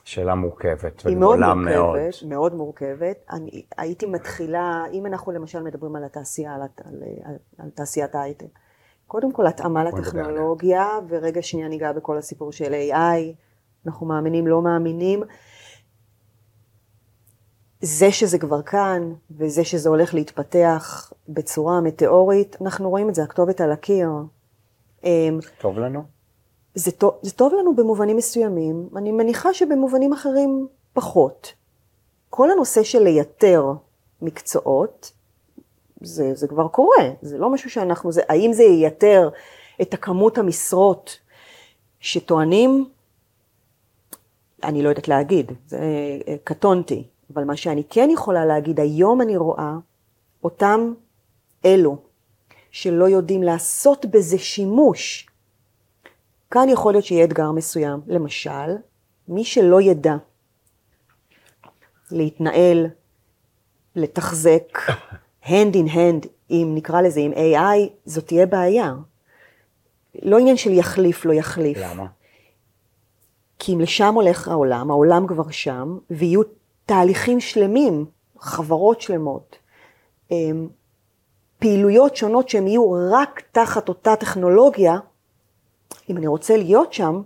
שאלה מורכבת, היא מאוד וגדולה מאוד. מורכבת, מאוד מורכבת. אני הייתי מתחילה, אם אנחנו למשל מדברים על התעשייה, על, על, על, על תעשיית ההייטק, קודם כל התאמה לטכנולוגיה, ורגע שנייה ניגע בכל הסיפור של AI, אנחנו מאמינים, לא מאמינים. זה שזה כבר כאן, וזה שזה הולך להתפתח בצורה מטאורית, אנחנו רואים את זה, הכתובת על הקיר. אמ, טוב לנו? זה טוב, זה טוב לנו במובנים מסוימים, אני מניחה שבמובנים אחרים פחות. כל הנושא של לייתר מקצועות, זה, זה כבר קורה, זה לא משהו שאנחנו, זה, האם זה ייתר את הכמות המשרות שטוענים? אני לא יודעת להגיד, זה אה, קטונתי, אבל מה שאני כן יכולה להגיד, היום אני רואה אותם אלו שלא יודעים לעשות בזה שימוש, כאן יכול להיות שיהיה אתגר מסוים. למשל, מי שלא ידע להתנהל, לתחזק, hand in hand, אם נקרא לזה, עם AI, זאת תהיה בעיה. לא עניין של יחליף, לא יחליף. למה? כי אם לשם הולך העולם, העולם כבר שם, ויהיו תהליכים שלמים, חברות שלמות, אמ, פעילויות שונות שהן יהיו רק תחת אותה טכנולוגיה, אם אני רוצה להיות שם,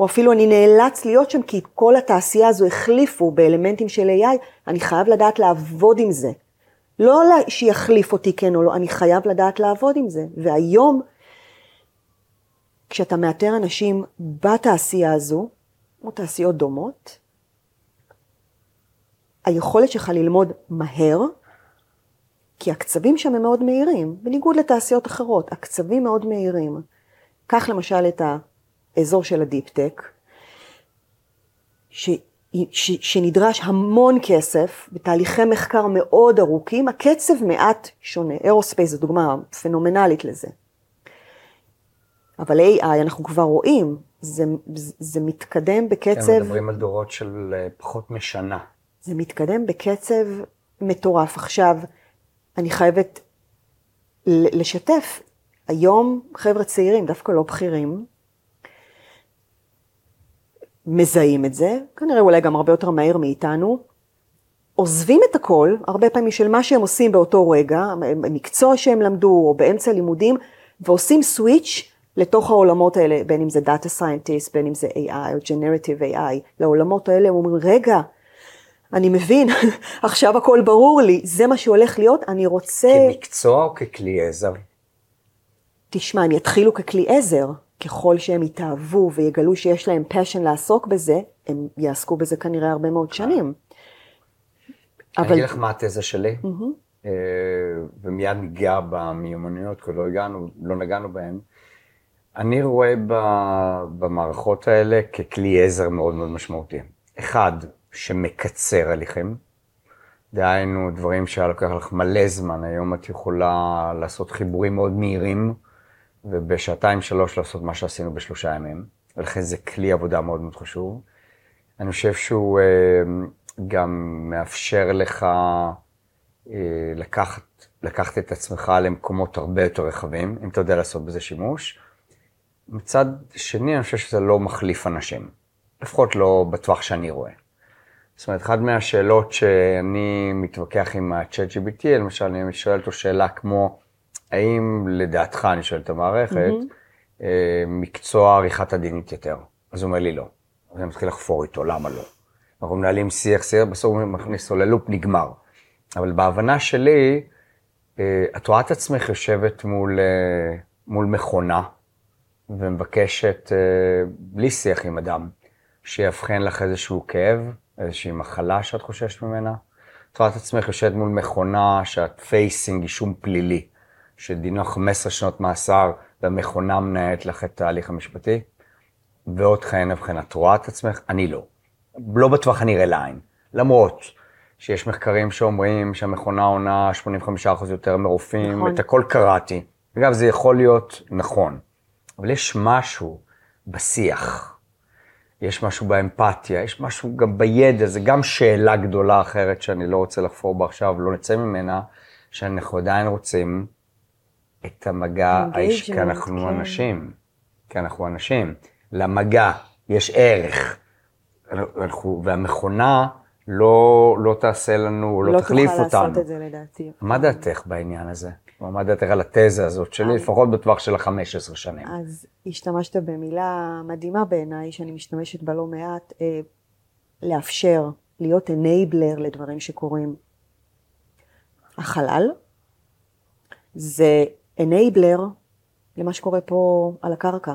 או אפילו אני נאלץ להיות שם כי כל התעשייה הזו החליפו באלמנטים של AI, אני חייב לדעת לעבוד עם זה. לא שיחליף אותי כן או לא, אני חייב לדעת לעבוד עם זה. והיום, כשאתה מאתר אנשים בתעשייה הזו, או תעשיות דומות, היכולת שלך ללמוד מהר, כי הקצבים שם הם מאוד מהירים, בניגוד לתעשיות אחרות, הקצבים מאוד מהירים. קח למשל את האזור של ה deep-tech, ש... ש... שנדרש המון כסף בתהליכי מחקר מאוד ארוכים, הקצב מעט שונה. aerospace זו דוגמה פנומנלית לזה. אבל AI, אנחנו כבר רואים, זה, זה מתקדם בקצב... הם מדברים על דורות של אה, פחות משנה. זה מתקדם בקצב מטורף. עכשיו, אני חייבת לשתף, היום חבר'ה צעירים, דווקא לא בכירים, מזהים את זה, כנראה אולי גם הרבה יותר מהר מאיתנו, עוזבים את הכל, הרבה פעמים של מה שהם עושים באותו רגע, מקצוע שהם למדו או באמצע לימודים, ועושים סוויץ' לתוך העולמות האלה, בין אם זה Data Scientist, בין אם זה AI או Generative AI, לעולמות האלה הם אומרים, רגע, אני מבין, עכשיו הכל ברור לי, זה מה שהולך להיות, אני רוצה... כמקצוע או ככלי עזר? תשמע, הם יתחילו ככלי עזר, ככל שהם יתאהבו ויגלו שיש להם passion לעסוק בזה, הם יעסקו בזה כנראה הרבה מאוד שנים. אבל... אני אגיד לך מה התזה שלי, mm-hmm. ומיד ניגע במיומנויות, כי לא הגענו, לא נגענו בהן. אני רואה במערכות האלה ככלי עזר מאוד מאוד משמעותי. אחד, שמקצר הליכים. דהיינו, דברים שהיה לוקח לך מלא זמן, היום את יכולה לעשות חיבורים מאוד מהירים, ובשעתיים שלוש לעשות מה שעשינו בשלושה ימים, ולכן זה כלי עבודה מאוד מאוד חשוב. אני חושב שהוא אה, גם מאפשר לך אה, לקחת, לקחת את עצמך למקומות הרבה יותר רחבים, אם אתה יודע לעשות בזה שימוש. מצד שני, אני חושב שזה לא מחליף אנשים, לפחות לא בטווח שאני רואה. זאת אומרת, אחת מהשאלות שאני מתווכח עם ה-chat GPT, למשל, אני שואל אותו שאלה כמו, האם לדעתך, אני שואל את המערכת, mm-hmm. מקצוע עריכת הדין התייתר? אז הוא אומר לי לא. אז אני מתחיל לחפור איתו, למה לא? אנחנו מנהלים שיח, שיח, בסוף הוא מכניס אותו ל loop, נגמר. אבל בהבנה שלי, אה, את רואה את עצמך יושבת מול, אה, מול מכונה, ומבקשת, בלי שיח עם אדם, שיאבחן לך איזשהו כאב, איזושהי מחלה שאת חוששת ממנה. את רואה את עצמך יושבת מול מכונה שאת facing אישום פלילי, שדינו 15 שנות מאסר, והמכונה מנהלת לך את ההליך המשפטי, ועוד כהנה וכהנה. את רואה את עצמך? אני לא. לא בטווח הנראה לעין. למרות שיש מחקרים שאומרים שהמכונה עונה 85% יותר מרופאים, נכון. את הכל קראתי. אגב, זה יכול להיות נכון, אבל יש משהו בשיח. יש משהו באמפתיה, יש משהו גם בידע, זה גם שאלה גדולה אחרת שאני לא רוצה לחפור בה עכשיו, לא נצא ממנה, שאנחנו עדיין רוצים את המגע האיש, כי אנחנו כן. אנשים, כי אנחנו אנשים. למגע יש ערך, אנחנו, והמכונה לא, לא תעשה לנו, לא, לא תחליף אותנו. לא תוכל לעשות את זה לדעתי. מה דעתך בעניין הזה? מה דעתך על התזה הזאת שלי, לפחות בטווח של ה-15 שנים. אז השתמשת במילה מדהימה בעיניי, שאני משתמשת בה לא מעט, אה, לאפשר, להיות enabler לדברים שקורים. החלל זה enabler למה שקורה פה על הקרקע.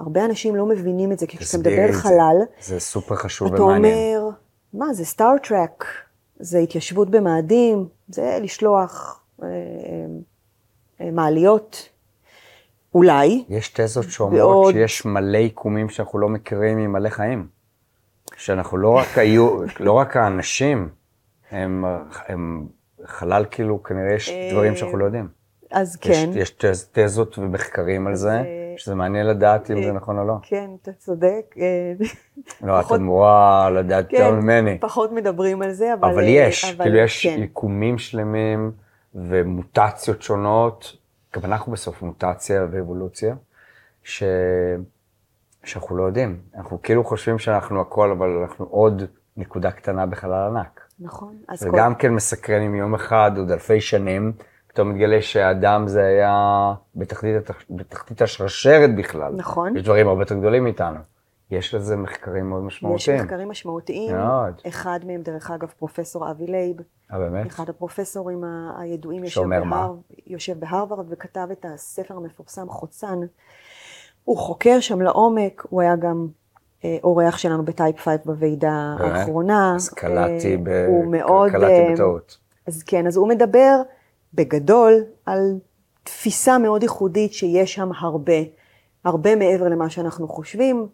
הרבה אנשים לא מבינים את זה, כי כשאתה מדבר חלל, זה סופר חשוב אתה ומעניין. אתה אומר, מה, זה Star Trek, זה התיישבות במאדים, זה לשלוח אה, אה, מעליות, אולי. יש תזות שאומרות ועוד... שיש מלא יקומים שאנחנו לא מכירים עם מלא חיים. שאנחנו לא רק היו, לא רק האנשים, הם, הם חלל כאילו, כנראה יש דברים שאנחנו לא יודעים. אז כן. יש, יש תז, תזות ומחקרים על זה, שזה מעניין לדעת אם זה נכון או לא. כן, אתה צודק. לא, את אמורה לדעת יותר כן, ממני. פחות מדברים על זה, אבל... אבל יש, כאילו יש כן. יקומים שלמים. ומוטציות שונות, גם אנחנו בסוף מוטציה ואבולוציה, ש... שאנחנו לא יודעים. אנחנו כאילו חושבים שאנחנו הכל, אבל אנחנו עוד נקודה קטנה בחלל ענק. נכון. זה כל... גם כן מסקרן אם יום אחד, עוד אלפי שנים, פתאום מתגלה שהאדם זה היה בתחתית, בתחתית השרשרת בכלל. נכון. יש דברים הרבה יותר גדולים מאיתנו. יש לזה מחקרים מאוד משמעותיים. יש מחקרים משמעותיים. מאוד. אחד מהם, דרך אגב, פרופסור אבי לייב. אה, באמת? אחד הפרופסורים הידועים יושב, בהר... יושב בהרווארד וכתב את הספר המפורסם חוצן. הוא חוקר שם לעומק, הוא היה גם אה, אורח שלנו בטייפ 5 בוועידה באמת? האחרונה. אז קלטתי, אה, ב... מאוד, קלטתי אה, בטעות. אז כן, אז הוא מדבר בגדול על תפיסה מאוד ייחודית שיש שם הרבה. הרבה מעבר למה שאנחנו חושבים.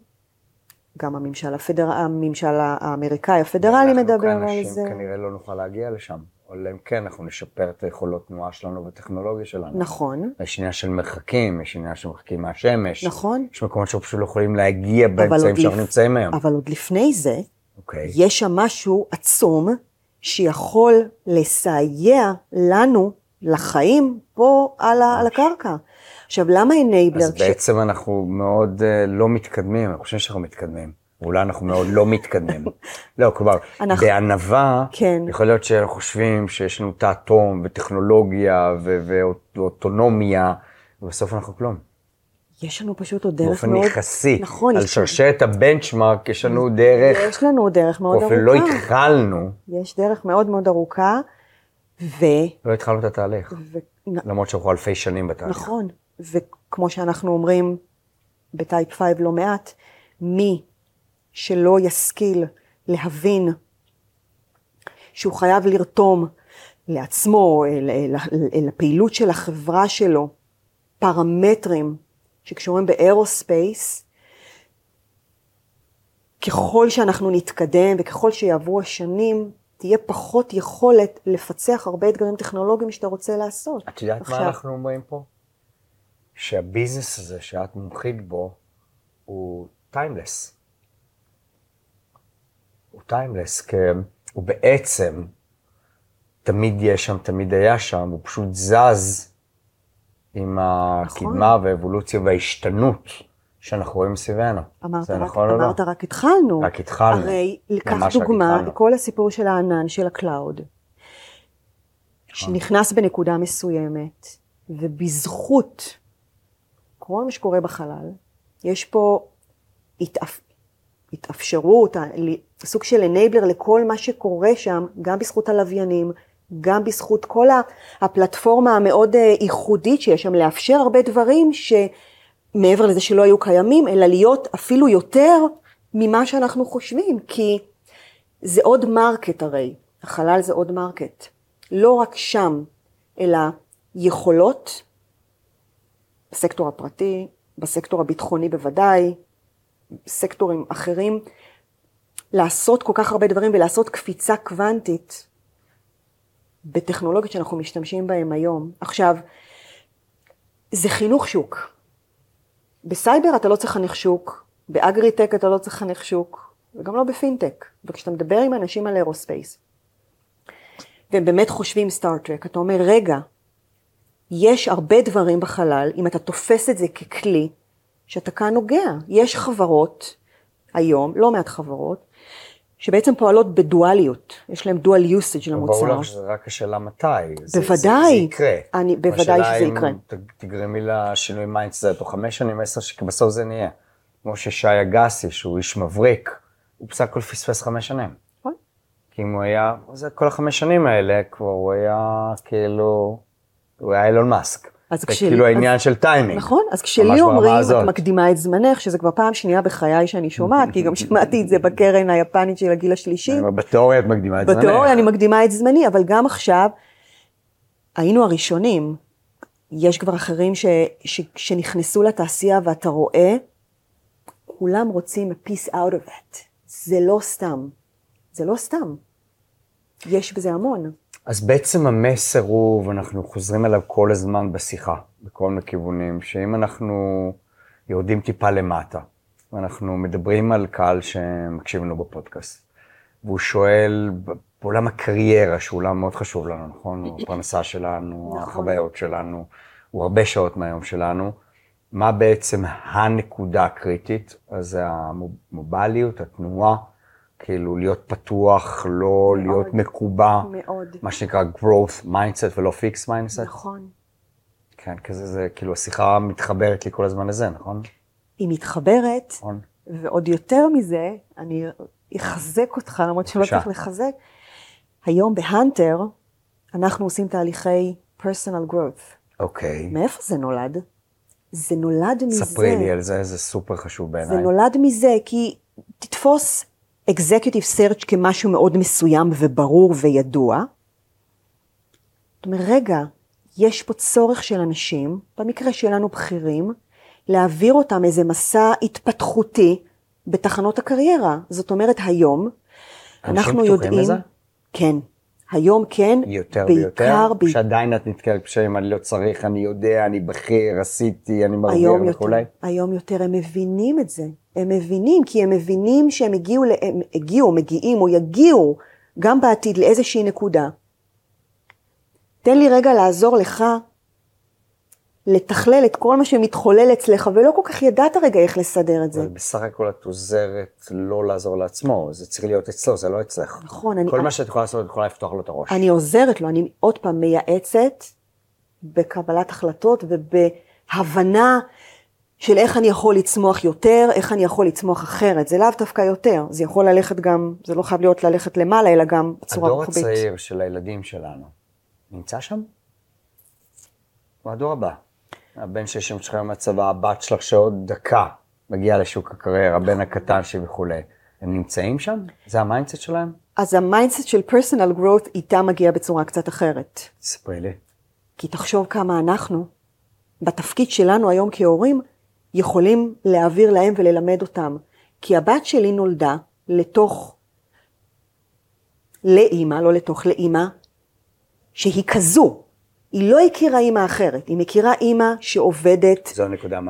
גם הממשל, הפדר... הממשל האמריקאי הפדרלי מדבר על אנחנו זה. כאנשים כנראה לא נוכל להגיע לשם. אלא אם כן, אנחנו נשפר את היכולות תנועה שלנו והטכנולוגיה שלנו. נכון, יש עניין של מרחקים, יש עניין של מרחקים מהשמש. נכון. יש מקומות שאנחנו פשוט לא יכולים להגיע באמצעים שאנחנו לפ- נמצאים היום. אבל עוד לפני זה, אוקיי. יש שם משהו עצום שיכול לסייע לנו, לחיים, פה על, ה, על הקרקע. עכשיו, למה אנייבלר? אז בעצם אנחנו מאוד אה, לא מתקדמים, אני חושב שאנחנו מתקדמים. אולי אנחנו מאוד לא מתקדמים. לא, כלומר, אנחנו- בענווה, כן. יכול להיות שאנחנו חושבים שיש לנו האטום וטכנולוגיה ו- ואוטונומיה, ובסוף אנחנו כלום. יש לנו פשוט עוד דרך באופן מאוד... יחסי, נכון, על שרשרת הבנצ'מארק יש לנו דרך, יש לנו דרך מאוד אפילו ארוכה. לא התחלנו, יש דרך מאוד מאוד ארוכה, ו... לא התחלנו את התהליך. ו... למרות שאנחנו אלפי שנים בתהליך. נכון, וכמו שאנחנו אומרים בטייפ 5 לא מעט, מי שלא ישכיל להבין שהוא חייב לרתום לעצמו, הפעילות של החברה שלו, פרמטרים שקשורים באירוספייס, ככל שאנחנו נתקדם וככל שיעברו השנים, תהיה פחות יכולת לפצח הרבה אתגרים טכנולוגיים שאתה רוצה לעשות. את יודעת מה עכשיו, אנחנו אומרים פה? שה business הזה שאת מומחית בו הוא timeless. הוא timeless, כי הוא בעצם תמיד יש שם, תמיד היה שם, הוא פשוט זז עם הקדמה והאבולוציה וההשתנות שאנחנו רואים סביבנו. אמרת, זה רק, נכון לא? אמרת רק התחלנו. רק התחלנו. הרי לקח דוגמה. כל הסיפור של הענן, של ה cloud, שנכנס בנקודה מסוימת, ובזכות כל מה שקורה בחלל, יש פה התאפ... התאפשרות, סוג של אנייבלר לכל מה שקורה שם, גם בזכות הלוויינים, גם בזכות כל הפלטפורמה המאוד אה, ייחודית שיש שם, לאפשר הרבה דברים שמעבר לזה שלא היו קיימים, אלא להיות אפילו יותר ממה שאנחנו חושבים, כי זה עוד market הרי, החלל זה עוד market. לא רק שם, אלא יכולות, בסקטור הפרטי, בסקטור הביטחוני בוודאי, סקטורים אחרים, לעשות כל כך הרבה דברים ולעשות קפיצה קוונטית בטכנולוגיות שאנחנו משתמשים בהן היום. עכשיו, זה חינוך שוק. בסייבר אתה לא צריך חינוך שוק, באגריטק אתה לא צריך חינוך שוק, וגם לא בפינטק. וכשאתה מדבר עם אנשים על aerospace, והם באמת חושבים Star Trek, אתה אומר, רגע, יש הרבה דברים בחלל, אם אתה תופס את זה ככלי, שאתה כאן נוגע. יש חברות, היום, לא מעט חברות, שבעצם פועלות בדואליות, יש להם dual usage למוצר. ברור לך שזה רק השאלה מתי. זה- בוודאי. זה, זה יקרה. אני- בוודאי השאלה שזה אם יקרה. ת- תגרמי לשינוי mindset תוך חמש שנים, עשר שנים, כי בסוף זה נהיה. כמו ששי אגסי, שהוא איש מבריק, הוא בסך הכל פספס חמש שנים. נכון. כי אם הוא היה, זה כל החמש שנים האלה, כבר הוא היה כאילו, הוא היה אילון מאסק. אז זה כשלי- כאילו העניין של טיימינג. נכון, אז כשלי אומרים. את מקדימה את זמנך, שזה כבר פעם שנייה בחיי שאני שומעת, כי גם שמעתי את זה בקרן היפנית של הגיל השלישי. בתיאוריה את מקדימה את זמנך. בתיאוריה אני מקדימה את זמני, אבל גם עכשיו, היינו הראשונים, יש כבר אחרים ש, ש, שנכנסו לתעשייה ואתה רואה, כולם רוצים a piece out of it. זה לא סתם. זה לא סתם. יש בזה המון. אז בעצם המסר הוא, ואנחנו חוזרים אליו כל הזמן בשיחה, בכל מיני כיוונים, שאם אנחנו יורדים טיפה למטה, ואנחנו מדברים על קהל שמקשיב לנו בפודקאסט, והוא שואל, בעולם הקריירה, שהוא עולם מאוד חשוב לנו, נכון? הוא הפרנסה שלנו, נכון. החוויות שלנו, הוא הרבה שעות מהיום שלנו, מה בעצם הנקודה הקריטית? אז זה המוביליות, התנועה, כאילו להיות פתוח, לא להיות מקובע. מאוד. מה שנקרא growth mindset ולא fixed mindset. נכון. כן, כזה זה, כאילו השיחה מתחברת לי כל הזמן לזה, נכון? היא מתחברת, נכון. ועוד יותר מזה, אני אחזק אותך, למרות שלא. צריך לחזק. היום בהאנטר, אנחנו עושים תהליכי personal growth. אוקיי. מאיפה זה נולד? זה נולד מזה. ספרי לי על זה, זה סופר חשוב בעיניי. זה נולד מזה, כי תתפוס executive search כמשהו מאוד מסוים וברור וידוע. זאת אומרת, רגע, יש פה צורך של אנשים, במקרה שלנו בכירים, להעביר אותם איזה מסע התפתחותי בתחנות הקריירה. זאת אומרת, היום אנחנו פתוחים יודעים... לזה? כן. היום כן, יותר בעיקר, ויותר? שעדיין את נתקלת בשם, אני לא צריך, אני יודע, אני בכיר, עשיתי, אני מרוויח היום יותר, וכולי? היום יותר הם מבינים את זה. הם מבינים, כי הם מבינים שהם הגיעו, הם הגיעו, מגיעים או יגיעו גם בעתיד לאיזושהי נקודה. תן לי רגע לעזור לך לתכלל את כל מה שמתחולל אצלך, ולא כל כך ידעת רגע איך לסדר את זה. אבל בסך הכל את עוזרת לא לעזור לעצמו, זה צריך להיות אצלו, זה לא אצלך. נכון, אני, כל מה שאת יכולה לעשות, את יכולה לפתוח לו את הראש. אני עוזרת לו, אני עוד פעם מייעצת בקבלת החלטות ובהבנה של איך אני יכול לצמוח יותר, איך אני יכול לצמוח אחרת. זה לאו דווקא יותר, זה יכול ללכת גם, זה לא חייב להיות ללכת למעלה, אלא גם בצורה הדור רוחבית. הצעיר של הילדים שלנו, נמצא שם? הוא הדור הבא. הבן שיש שלך היום מהצבא, הבת שלך שעוד דקה מגיעה לשוק הקריירה, הבן הקטן וכולי. הם נמצאים שם? זה ה mindset שלהם? אז ה mindset של personal growth איתה מגיע בצורה קצת אחרת. ספרי לי. כי תחשוב כמה אנחנו, בתפקיד שלנו היום כהורים, יכולים להעביר להם וללמד אותם. כי הבת שלי נולדה לתוך, לאימא, לא לתוך, לאימא, שהיא כזו. היא לא הכירה אימא אחרת, היא מכירה אימא שעובדת.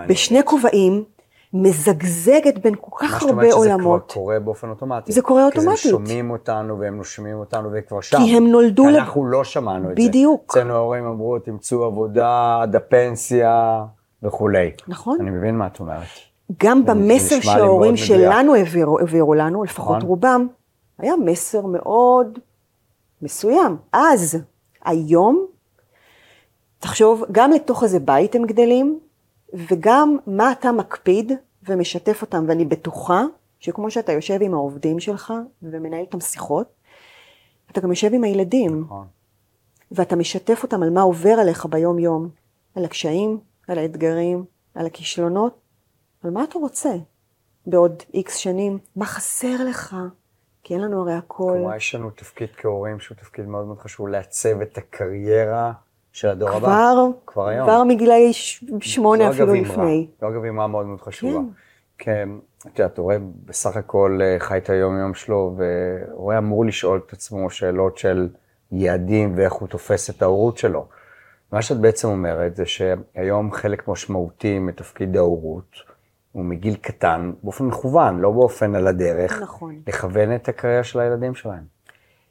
בשני כובעים, מזגזגת בין כל מה כך שאת אומרת הרבה שזה עולמות. כבר קורה באופן אוטומטי. זה קורה כי אוטומטית. הם שומעים אותנו והם נושמים אותנו והם כבר שם. כי הם נולדו כי אנחנו לא שמענו את זה. בדיוק. אצלנו ההורים אמרו, תמצאו עבודה עד הפנסיה וכולי. נכון. אני מבין מה את אומרת. גם במסר שההורים. שלנו העבירו, העבירו לנו, לפחות נכון. רובם, היה מסר מאוד מסוים. אז, היום, תחשוב, גם לתוך איזה בית הם גדלים, וגם מה אתה מקפיד ומשתף אותם, ואני בטוחה שכמו שאתה יושב עם העובדים שלך ומנהל איתם שיחות, אתה גם יושב עם הילדים, נכון. ואתה משתף אותם על מה עובר עליך ביום יום, על הקשיים, על האתגרים, על הכישלונות, על מה אתה רוצה בעוד איקס שנים, מה חסר לך, כי אין לנו הרי הכל. כלומר, יש לנו תפקיד כהורים שהוא תפקיד מאוד מאוד חשוב, לעצב את הקריירה של הדור הבא. כבר, כבר היום. כבר מגילאי ש- שמונה אפילו. לפני. זו אגב אמרה מאוד מאוד חשובה. כן. כן. את יודעת, הורה בסך הכל אה, חי את היום-יום שלו, והורה אמור לשאול את עצמו שאלות של יעדים ואיך הוא תופס את ההורות שלו. מה שאת בעצם אומרת זה שהיום חלק משמעותי מתפקיד ההורות הוא מגיל קטן, באופן מכוון, לא באופן על הדרך, נכון. לכוון את הקריירה של הילדים שלהם.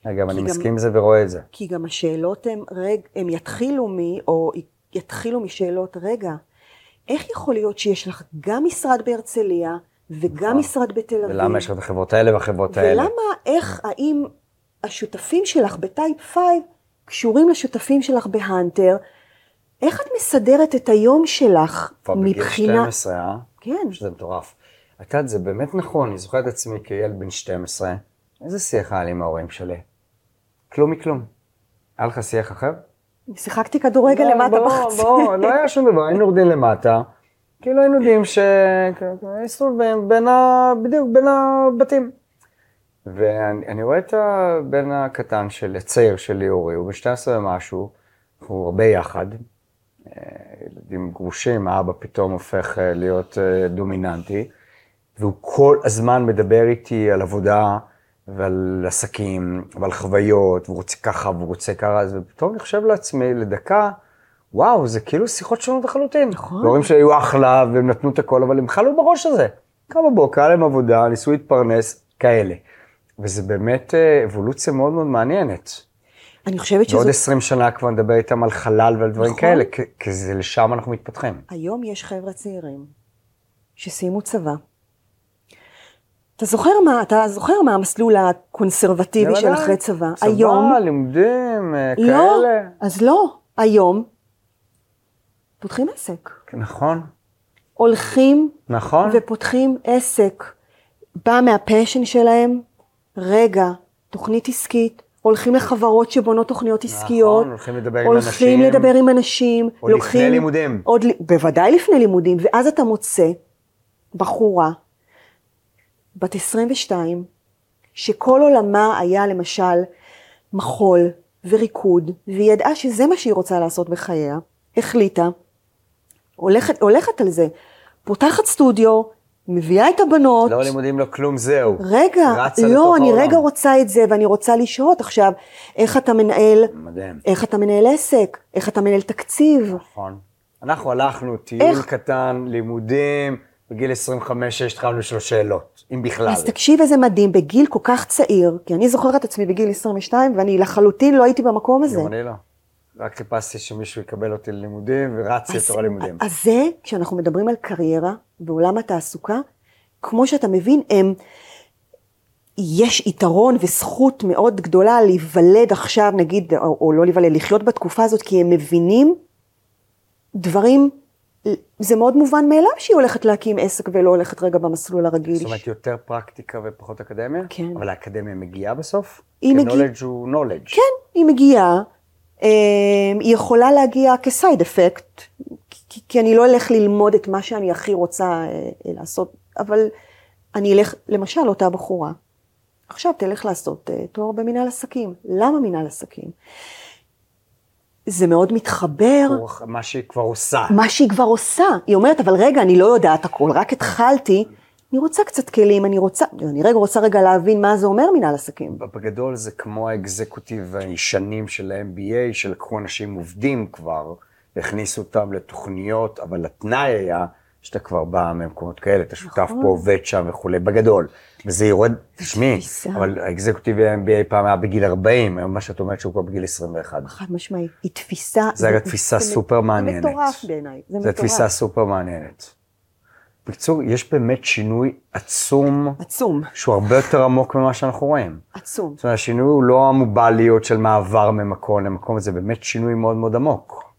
אגב, אני גם- מסכים עם זה ורואה את זה. כי גם השאלות הן, רג, הם יתחילו מ... או יתחילו משאלות, רגע, איך יכול להיות שיש לך גם משרד בהרצליה וגם נכון. משרד בתל אביב? ולמה יש לך את החברות האלה והחברות האלה? ולמה, איך, האם השותפים שלך בטייפ 5 קשורים לשותפים שלך בהאנטר? איך את מסדרת את היום שלך כבר בגיל מבחינה... 12, אה? כן. שזה מטורף. את יודעת, זה באמת נכון, אני זוכר את עצמי כילד בן 12, איזה שיח היה לי עם ההורים שלי? כלום מכלום. היה לך שיח אחר? שיחקתי כדורגל לא, למטה בחצי. בוא, לא היה שום דבר, היינו יורדים למטה, כאילו היינו יודעים ש... מסתובבים בין ה... בדיוק בין הבתים. ואני אני רואה את הבן הקטן של, הצעיר שלי, אורי, הוא בן 12 ומשהו, אנחנו הרבה יחד. אה, ילדים גרושים, האבא פתאום הופך אה, להיות אה, דומיננטי, והוא כל הזמן מדבר איתי על עבודה ועל עסקים ועל חוויות, והוא רוצה ככה והוא רוצה ככה, אז פתאום אני חושב לעצמי לדקה, וואו, זה כאילו שיחות שונות לחלוטין. נכון. ההורים שלי היו אחלה והם נתנו את הכל, אבל הם בכלל לא בראש הזה. קם בבוקר, היה להם עבודה, ניסו להתפרנס, כאלה. וזה באמת אה, אבולוציה מאוד מאוד מעניינת. אני חושבת בעוד שזאת... 20 שנה כבר נדבר איתם על חלל ועל דברים נכון. כאלה, כי- זה לשם אנחנו מתפתחים. היום יש חבר'ה צעירים שסיימו צבא. אתה זוכר מה, אתה זוכר מה המסלול הקונסרבטיבי של. אחרי צבא? צבא, היום, לימודים, אה, לא, כאלה. אז לא, היום פותחים עסק. נכון, הולכים נכון. ופותחים עסק. בא מהפשן שלהם, רגע, תוכנית עסקית, הולכים לחברות שבונות תוכניות עסקיות. נכון, הולכים לדבר עם הולכים אנשים. לדבר עם אנשים. עוד לפני לימודים. עוד, בוודאי לפני לימודים, ואז אתה מוצא בחורה בת 22, שכל עולמה היה למשל מחול וריקוד, והיא ידעה שזה מה שהיא רוצה לעשות בחייה, החליטה, הולכת, הולכת על זה, פותחת סטודיו, מביאה את הבנות. לא לימודים, לא כלום, זהו. רגע, לא, אני העולם. רגע רוצה את זה, ואני רוצה לשהות עכשיו, איך אתה מנהל, מדהים. איך אתה מנהל עסק, איך אתה מנהל תקציב. נכון. אנחנו הלכנו, טיול איך? קטן, לימודים, בגיל 25 התחלנו לשאול שאלות, אם בכלל. אז תקשיב איזה מדהים, בגיל כל כך צעיר, כי אני זוכרת את עצמי בגיל 22, ואני לחלוטין לא הייתי במקום הזה. גם אני לא. רק חיפשתי שמישהו יקבל אותי ללימודים, ורצתי לתוך הלימודים. אז זה, כשאנחנו מדברים על קריירה ועולם התעסוקה, כמו שאתה מבין, הם, יש יתרון וזכות מאוד גדולה להיוולד עכשיו, נגיד, או, או לא להיוולד, לחיות בתקופה הזאת, כי הם מבינים דברים, זה מאוד מובן מאליו שהיא הולכת להקים עסק ולא הולכת רגע במסלול הרגיל. זאת אומרת, יותר פרקטיקה ופחות אקדמיה? כן. אבל האקדמיה מגיעה בסוף? היא כי מגיע- knowledge הוא knowledge. כן, היא מגיעה, אה, היא יכולה להגיע כסייד אפקט, כי, כי אני לא אלך ללמוד את מה שאני הכי רוצה אה, לעשות, אבל אני אלך, למשל, אותה בחורה, עכשיו תלך לעשות אה, תואר במנהל עסקים. למה מנהל עסקים? זה מאוד מתחבר, מה שהיא כבר עושה. מה שהיא כבר עושה. היא אומרת, אבל רגע, אני לא יודעת הכל, רק התחלתי, אני רוצה קצת כלים, אני רוצה, אני רגע רוצה רגע להבין מה זה אומר מנהל עסקים. בגדול זה כמו האקזקוטיב הישנים של ה-MBA, שלקחו אנשים עובדים כבר, והכניסו אותם לתוכניות, אבל התנאי היה שאתה כבר בא ממקומות כאלה, אתה שותף נכון. פה, עובד שם וכולי, בגדול. וזה יורד, תשמעי. אבל האקזקוטיבי ה-MBA פעם היה בגיל 40, היום מה שאת אומרת שהוא כבר בגיל 21. חד משמעי, היא תפיסה... זה אגב תפיסה זה- סופר מעניינת. זה מטורף בעיניי, זה זו מטורף. תפיסה סופר מעניינת. בקיצור, יש באמת שינוי עצום, עצום, שהוא הרבה יותר עמוק ממה שאנחנו רואים. עצום. זאת אומרת, השינוי הוא לא המוביליות של מעבר ממקום למקום, זה באמת שינוי מאוד מאוד עמוק.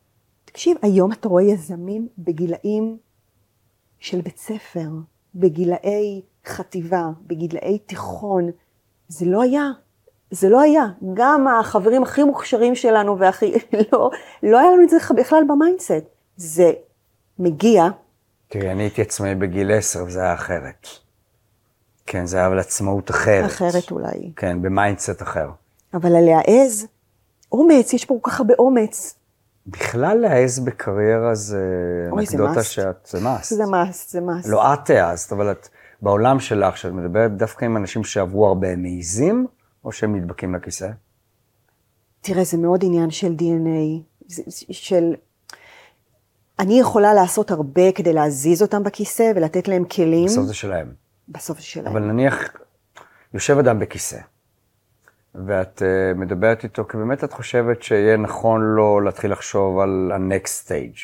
תקשיב, היום אתה רואה יזמים בגילאים של בית ספר, בגילאי חטיבה, בגילאי תיכון. זה לא היה. זה לא היה. גם החברים הכי מוכשרים שלנו והכי... לא, לא היה לנו את זה בכלל ב mindset. זה מגיע, תראי, אני הייתי עצמאי בגיל 10 וזה היה אחרת. כן, זה היה אבל עצמאות אחרת. אחרת אולי. כן, ב mindset אחר. אבל להעז, אומץ, יש פה כל כך הרבה אומץ. בכלל להעז בקריירה זה אנקדוטה. שאת, זה must. זה must, זה must. לא את העזת, אבל את, בעולם שלך, שאת מדברת דווקא עם אנשים שעברו הרבה, הם מעיזים, או שהם נדבקים לכיסא? תראה, זה מאוד עניין של DNA, של... אני יכולה לעשות הרבה כדי להזיז אותם בכיסא ולתת להם כלים. בסוף זה שלהם. בסוף זה שלהם. אבל נניח, יושב אדם בכיסא, ואת uh, מדברת איתו, כי באמת את חושבת שיהיה נכון לו להתחיל לחשוב על ה-next stage.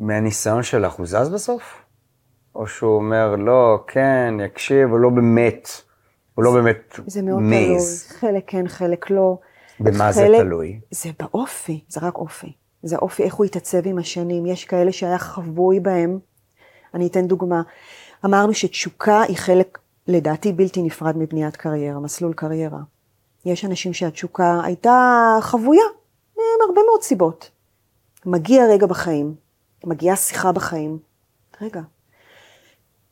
מהניסיון שלך, הוא זז בסוף? או שהוא אומר, לא, כן, יקשיב, הוא לא באמת, הוא לא באמת זה מאוד מעז. תלוי, חלק כן, חלק לא. במה זה חלק- תלוי? זה באופי, זה רק אופי. זה אופי, איך הוא התעצב עם השנים. יש כאלה שהיה חבוי בהם. אני אתן דוגמה. אמרנו שתשוקה היא חלק, לדעתי, בלתי נפרד מבניית קריירה, מסלול קריירה. יש אנשים שהתשוקה הייתה חבויה, מהרבה מאוד סיבות. מגיע רגע בחיים, מגיעה שיחה בחיים. רגע,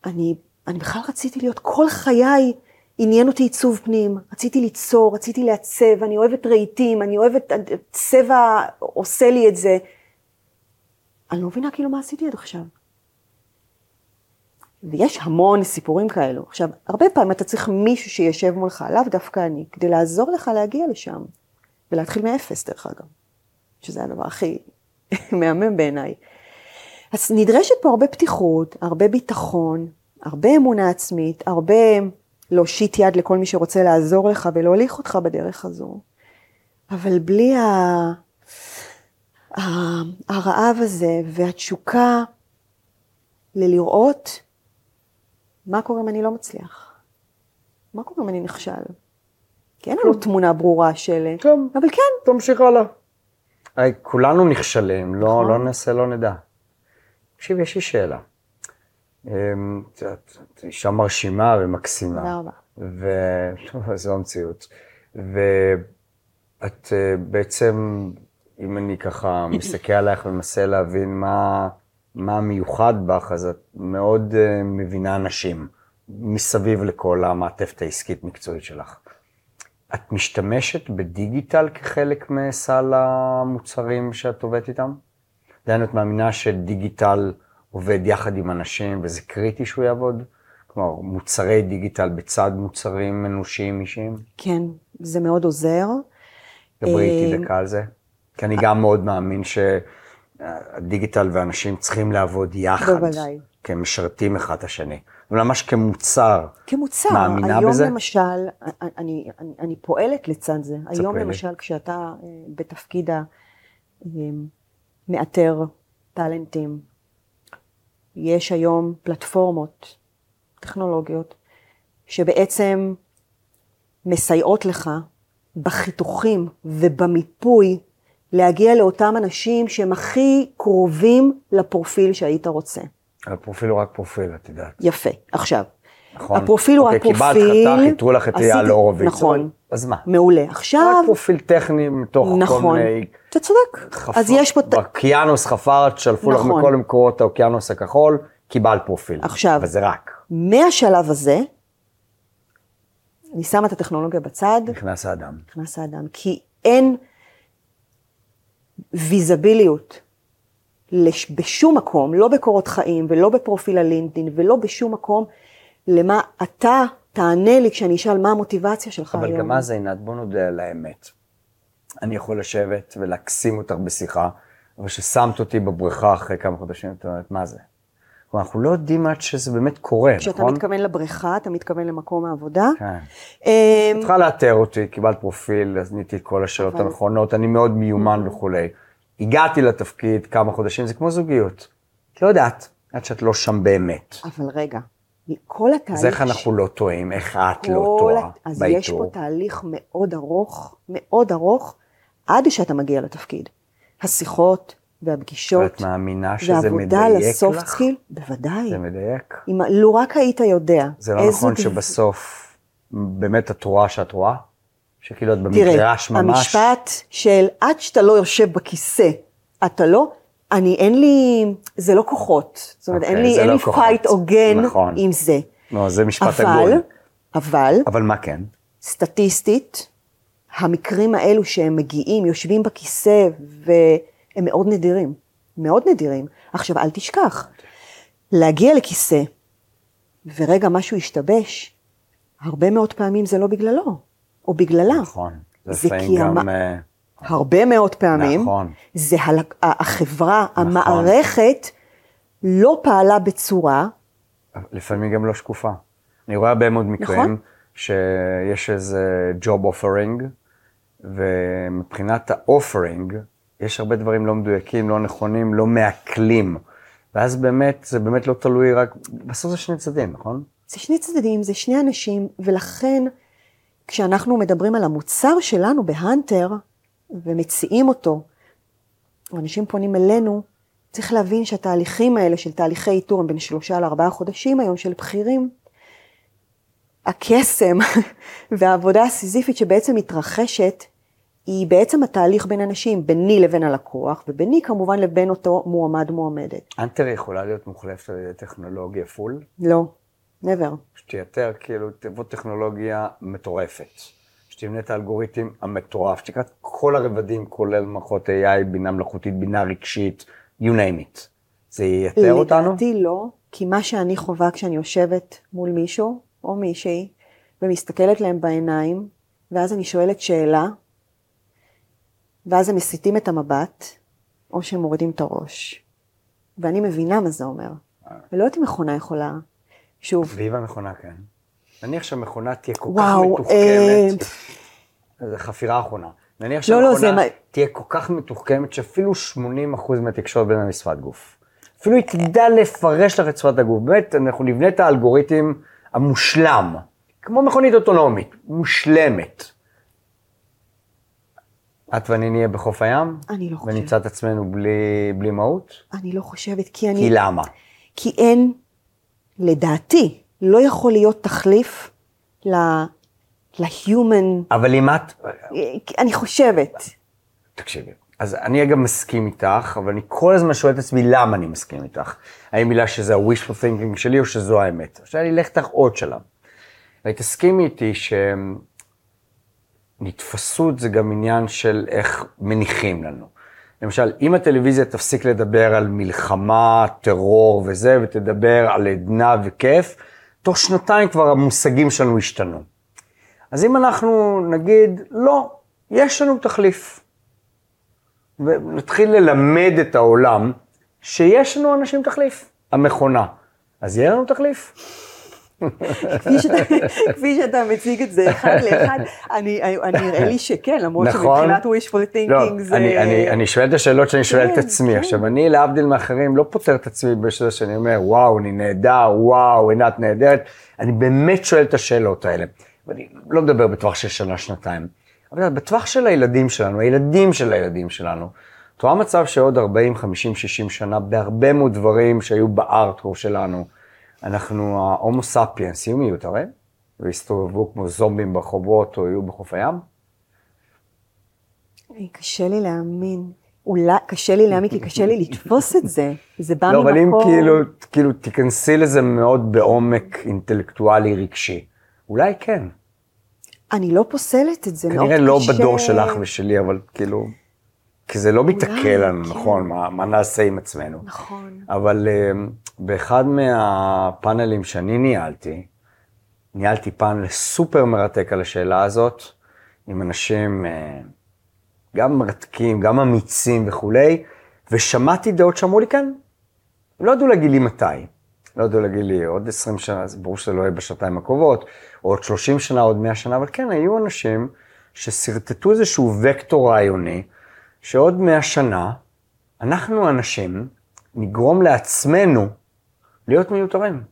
אני, אני בכלל רציתי להיות, כל חיי עניין אותי עיצוב פנים, רציתי ליצור, רציתי לעצב, אני אוהבת רהיטים, אני אוהבת, צבע עושה לי את זה. אני לא מבינה כאילו מה עשיתי עד עכשיו. ויש המון סיפורים כאלו. עכשיו, הרבה פעמים אתה צריך מישהו שישב מולך, לאו דווקא אני, כדי לעזור לך להגיע לשם, ולהתחיל מאפס דרך אגב, שזה הדבר הכי מהמם בעיניי. אז נדרשת פה הרבה פתיחות, הרבה ביטחון, הרבה אמונה עצמית, הרבה להושיט יד לכל מי שרוצה לעזור לך ולהוליך אותך בדרך הזו. אבל בלי ה... הרעב הזה והתשוקה ללראות מה קורה אם אני לא מצליח. מה קורה אם אני נכשל? כי אין לנו תמונה ברורה של... טוב. אבל כן, תמשיך הלאה. הרי כולנו נכשלים, לא, נכון. לא נעשה, לא נדע. תקשיב, יש לי שאלה. אמ, את יודעת, את אישה מרשימה ומקסימה. תודה רבה. ו... טוב, זו המציאות. ואת אה, בעצם, אם אני ככה מסתכל עלייך ומנסה להבין מה, מה מיוחד בך, אז את מאוד אה, מבינה אנשים מסביב לכל המעטפת העסקית מקצועית שלך. את משתמשת בדיגיטל כחלק מסל המוצרים שאת עובדת איתם? דהיינו, את מאמינה שדיגיטל עובד יחד עם אנשים, וזה קריטי שהוא יעבוד? כלומר, מוצרי דיגיטל בצד מוצרים אנושיים אישיים? כן, זה מאוד עוזר. דברי איתי אה, דקה על זה. כי אני גם מאוד מאמין שהדיגיטל ואנשים צריכים לעבוד יחד. בוודאי. כי הם משרתים אחד את השני. ממש כמוצר. כמוצר, מאמינה היום בזה? למשל, אני, אני, אני, פועלת לצד זה. היום לי. למשל, כשאתה אה, בתפקיד המאתר טאלנטים, יש היום פלטפורמות טכנולוגיות שבעצם מסייעות לך בחיתוכים ובמיפוי להגיע לאותם אנשים שהם הכי קרובים לפרופיל שהיית רוצה. הפרופיל הוא רק פרופיל, את יודעת. יפה. עכשיו, נכון? הפרופיל הוא אוקיי, הפרופיל. קיבלת חתך, איתרו לך את אייל הורוביץ. נכון. אז מה? מעולה. עכשיו, רק פרופיל טכני מתוך כל נכון, מיני... אתה צודק. חפר- אז יש פה, באוקיינוס חפרת, שלפו לך נכון. מכל מקורות האוקיינוס הכחול, קיבלת פרופיל. עכשיו. וזה רק. מהשלב הזה, אני שמה את הטכנולוגיה בצד, נכנס האדם. נכנס האדם, כי אין ויזביליות לש- בשום מקום, לא בקורות חיים ולא בפרופיל הלינקדאין ולא בשום מקום, למה אתה תענה לי כשאני אשאל מה המוטיבציה שלך אבל היום. גם אז, עינת, בוא נודה על האמת. אני יכול לשבת ולהקסים אותך בשיחה, אבל כששמת אותי בבריכה אחרי כמה חודשים, את אומרת, מה זה? כלומר, אנחנו לא יודעים עד שזה באמת קורה, כשאתה נכון? מתכוון לבריכה, אתה מתכוון למקום העבודה. כן. אמ, צריכה לאתר אותי, קיבלת פרופיל, עניתי את כל השאלות אבל- הנכונות, אני מאוד מיומן וכולי. הגעתי לתפקיד כמה חודשים, זה כמו זוגיות. את לא יודעת, עד שאת לא שם באמת. אבל רגע, כל התהליך... אז איך אנחנו לא טועים? איך את לא טועה הת- אז יש פה באיתור? תהליך מאוד ארוך, מאוד ארוך, עד שאתה מגיע לתפקיד. השיחות והפגישות, ואת מאמינה שזה והעבודה על מדייק הסופט לך? סקיל, בוודאי. זה מדייק? אם לו רק היית יודע. זה לא נכון דבר- שבסוף באמת את רואה שאת רואה? שכאילו את תראה, במגרש ממש? המשפט של עד שאתה לא יושב בכיסא, אתה לא, אני, אין לי, זה לא כוחות. זאת אומרת, אוקיי, אין לי, זה אין לא לי כוחות. פייט הוגן נכון. עם זה. לא, זה משפט אבל, הגון. אבל, אבל מה כן? סטטיסטית, המקרים האלו שהם מגיעים, יושבים בכיסא, והם מאוד נדירים. מאוד נדירים. עכשיו, אל תשכח, להגיע לכיסא, ורגע משהו ישתבש, הרבה מאוד פעמים זה לא בגללו, או בגללה. נכון. זה כי גם... המ- אה, הרבה מאוד פעמים, נכון. זה החברה, המערכת, לא פעלה בצורה, לפעמים גם לא שקופה. אני רואה הרבה מאוד מקרים נכון. שיש איזה job offering, ומבחינת ה-offering, יש הרבה דברים לא מדויקים, לא נכונים, לא מעכלים. ואז באמת, זה באמת לא תלוי רק, בסוף זה שני צדדים, נכון? זה שני צדדים, זה שני אנשים, ולכן כשאנחנו מדברים על המוצר שלנו בהאנטר, ומציעים אותו, ואנשים פונים אלינו, צריך להבין שהתהליכים האלה של תהליכי איתור הם בין שלושה לארבעה חודשים היום של בכירים. הקסם והעבודה הסיזיפית שבעצם מתרחשת, היא בעצם התהליך בין אנשים, ביני לבין הלקוח, וביני כמובן לבין אותו מועמד מועמדת. אנטר יכולה להיות מוחלפת על ידי טכנולוגיה פול, לא, never. שתייתר כאילו תבוא טכנולוגיה מטורפת, שתבנה את האלגוריתם המטורף, שתקרא את כל הרבדים, כולל מערכות AI, בינה מלאכותית, בינה רגשית, you name it. זה ייתר אותנו? לדעתי לא, כי מה שאני חווה כשאני יושבת מול מישהו או מישהי ומסתכלת להם בעיניים, ואז אני שואלת שאלה, ואז הם מסיטים את המבט, או שהם מורידים את הראש. ואני מבינה מה זה אומר. ולא יודעת אם מכונה יכולה, שוב, סביב המכונה, כן. נניח שהמכונה תהיה כל וואו, כך מתוחכמת, אה, זו חפירה אחרונה. נניח לא, לא, זה שהמכונה מה- תהיה כל כך מתוחכמת, שאפילו 80% מהתקשורת בין משפת גוף. אפילו היא תדע לפרש לך את שפת הגוף. באמת, אנחנו נבנה את האלגוריתם המושלם, כמו מכונית אוטונומית, מושלמת. את ואני נהיה בחוף הים? אני לא חושבת. ונמצא את עצמנו בלי, בלי מהות? אני לא חושבת, כי אני... כי למה? כי אין, לדעתי, לא יכול להיות תחליף ל... ל-human, אבל אם את... אני חושבת. תקשיבי, אז אני גם מסכים איתך, אבל אני כל הזמן שואל את עצמי למה אני מסכים איתך. האם בגלל שזה ה-wishful thinking שלי או שזו האמת. עכשיו אני אלך איתך עוד שלב. ותסכימי איתי שנתפסות זה גם עניין של איך מניחים לנו. למשל, אם הטלוויזיה תפסיק לדבר על מלחמה, טרור וזה, ותדבר על עדנה וכיף, תוך שנתיים כבר המושגים שלנו השתנו. אז אם אנחנו נגיד, לא, יש לנו תחליף, ונתחיל ללמד את העולם שיש לנו אנשים תחליף, המכונה, אז יהיה לנו תחליף. כפי שאתה, כפי שאתה מציג את זה אחד לאחד, אני, אני נראה לי שכן, למרות נכון. שמבחינת wishful thinking לא, זה... אני, אני, אני שואל את השאלות שאני שואל את כן, עצמי. כן. עכשיו, אני להבדיל מאחרים לא פותר את עצמי בשביל שאני אומר, וואו, אני נהדר, וואו, עינת נהדרת. אני באמת שואל את השאלות האלה. ואני לא מדבר בטווח של שנה, שנתיים. אבל בטווח של הילדים שלנו, הילדים של הילדים שלנו, את רואה מצב שעוד 40, 50, 60 שנה, בהרבה מאוד דברים שהיו בארטקור שלנו, אנחנו ההומו ספיאנס, יהיו מיותרים, והסתובבו כמו זומבים ברחובות או יהיו בחוף הים? קשה לי להאמין. אולי, קשה לי להאמין, כי קשה לי לתפוס את זה. זה בא לא, אבל אם ממקום... כאילו, כאילו תיכנסי לזה מאוד בעומק אינטלקטואלי רגשי, אולי כן. אני לא פוסלת את זה, מאוד כנראה לא קשה. בדור שלך ושלי, אבל כאילו, כי זה לא מתעכל לנו, כן. נכון, מה, מה נעשה עם עצמנו. נכון. אבל אה, באחד מהפאנלים שאני ניהלתי, ניהלתי פאנל סופר מרתק על השאלה הזאת, עם אנשים אה, גם מרתקים, גם אמיצים וכולי, ושמעתי דעות שאמרו לי, כן, לא ידעו להגיד לי מתי. לא ידעו להגיד לי עוד 20 שנה, זה ברור שזה לא יהיה בשנתיים הקרובות, או עוד 30 שנה, עוד 100 שנה, אבל כן, היו אנשים ששרטטו איזשהו וקטור רעיוני, שעוד 100 שנה, אנחנו אנשים נגרום לעצמנו להיות מיותרים.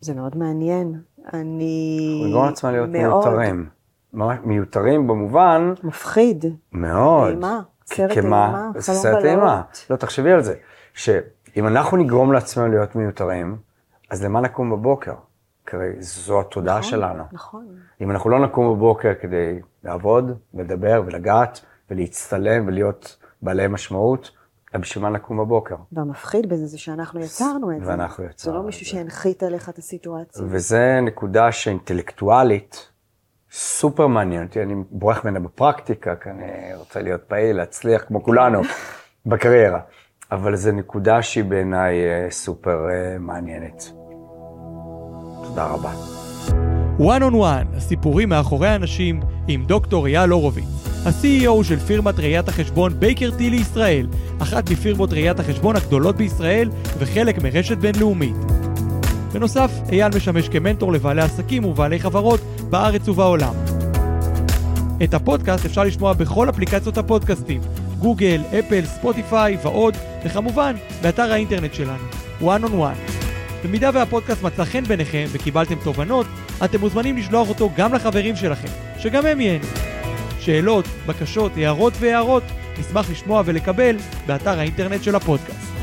זה מאוד מעניין. אני... נגרום לעצמנו להיות מאוד מיותרים. מיותרים במובן מפחיד. מאוד. אימה, סרט אימה, סרט אימה. לא, תחשבי על זה, שאם אנחנו נגרום לעצמנו להיות מיותרים, אז למה נקום בבוקר? זו התודעה נכון, שלנו. נכון. אם אנחנו לא נקום בבוקר כדי לעבוד, לדבר ולגעת ולהצטלם ולהיות בעלי משמעות, בשביל מה נקום בבוקר? והמפחיד בזה זה שאנחנו יצרנו את זה. ואנחנו זה יצרנו לא את מישהו זה. שהנחית עליך את הסיטואציה. וזה נקודה שאינטלקטואלית סופר מעניינת אותי, אני בורח ממנה בפרקטיקה, כי אני רוצה להיות פעיל, להצליח כמו כולנו בקריירה. אבל זו נקודה שהיא בעיניי אה, סופר אה, מעניינת. תודה רבה. One on One, הסיפורים מאחורי האנשים עם דוקטור אייל הורוביץ, ה-CEO של פירמת ראיית החשבון בייקר טי לישראל, אחת מפירמות ראיית החשבון הגדולות בישראל וחלק מרשת בינלאומית. בנוסף, אייל משמש כמנטור לבעלי עסקים ובעלי חברות בארץ ובעולם. את הפודקאסט אפשר לשמוע בכל אפליקציות הפודקאסטים, גוגל, אפל, ספוטיפיי ועוד, וכמובן, באתר האינטרנט שלנו, one on one. במידה והפודקאסט מצא חן בעיניכם וקיבלתם תובנות, אתם מוזמנים לשלוח אותו גם לחברים שלכם, שגם הם ייהנו. שאלות, בקשות, הערות והערות, נשמח לשמוע ולקבל באתר האינטרנט של הפודקאסט.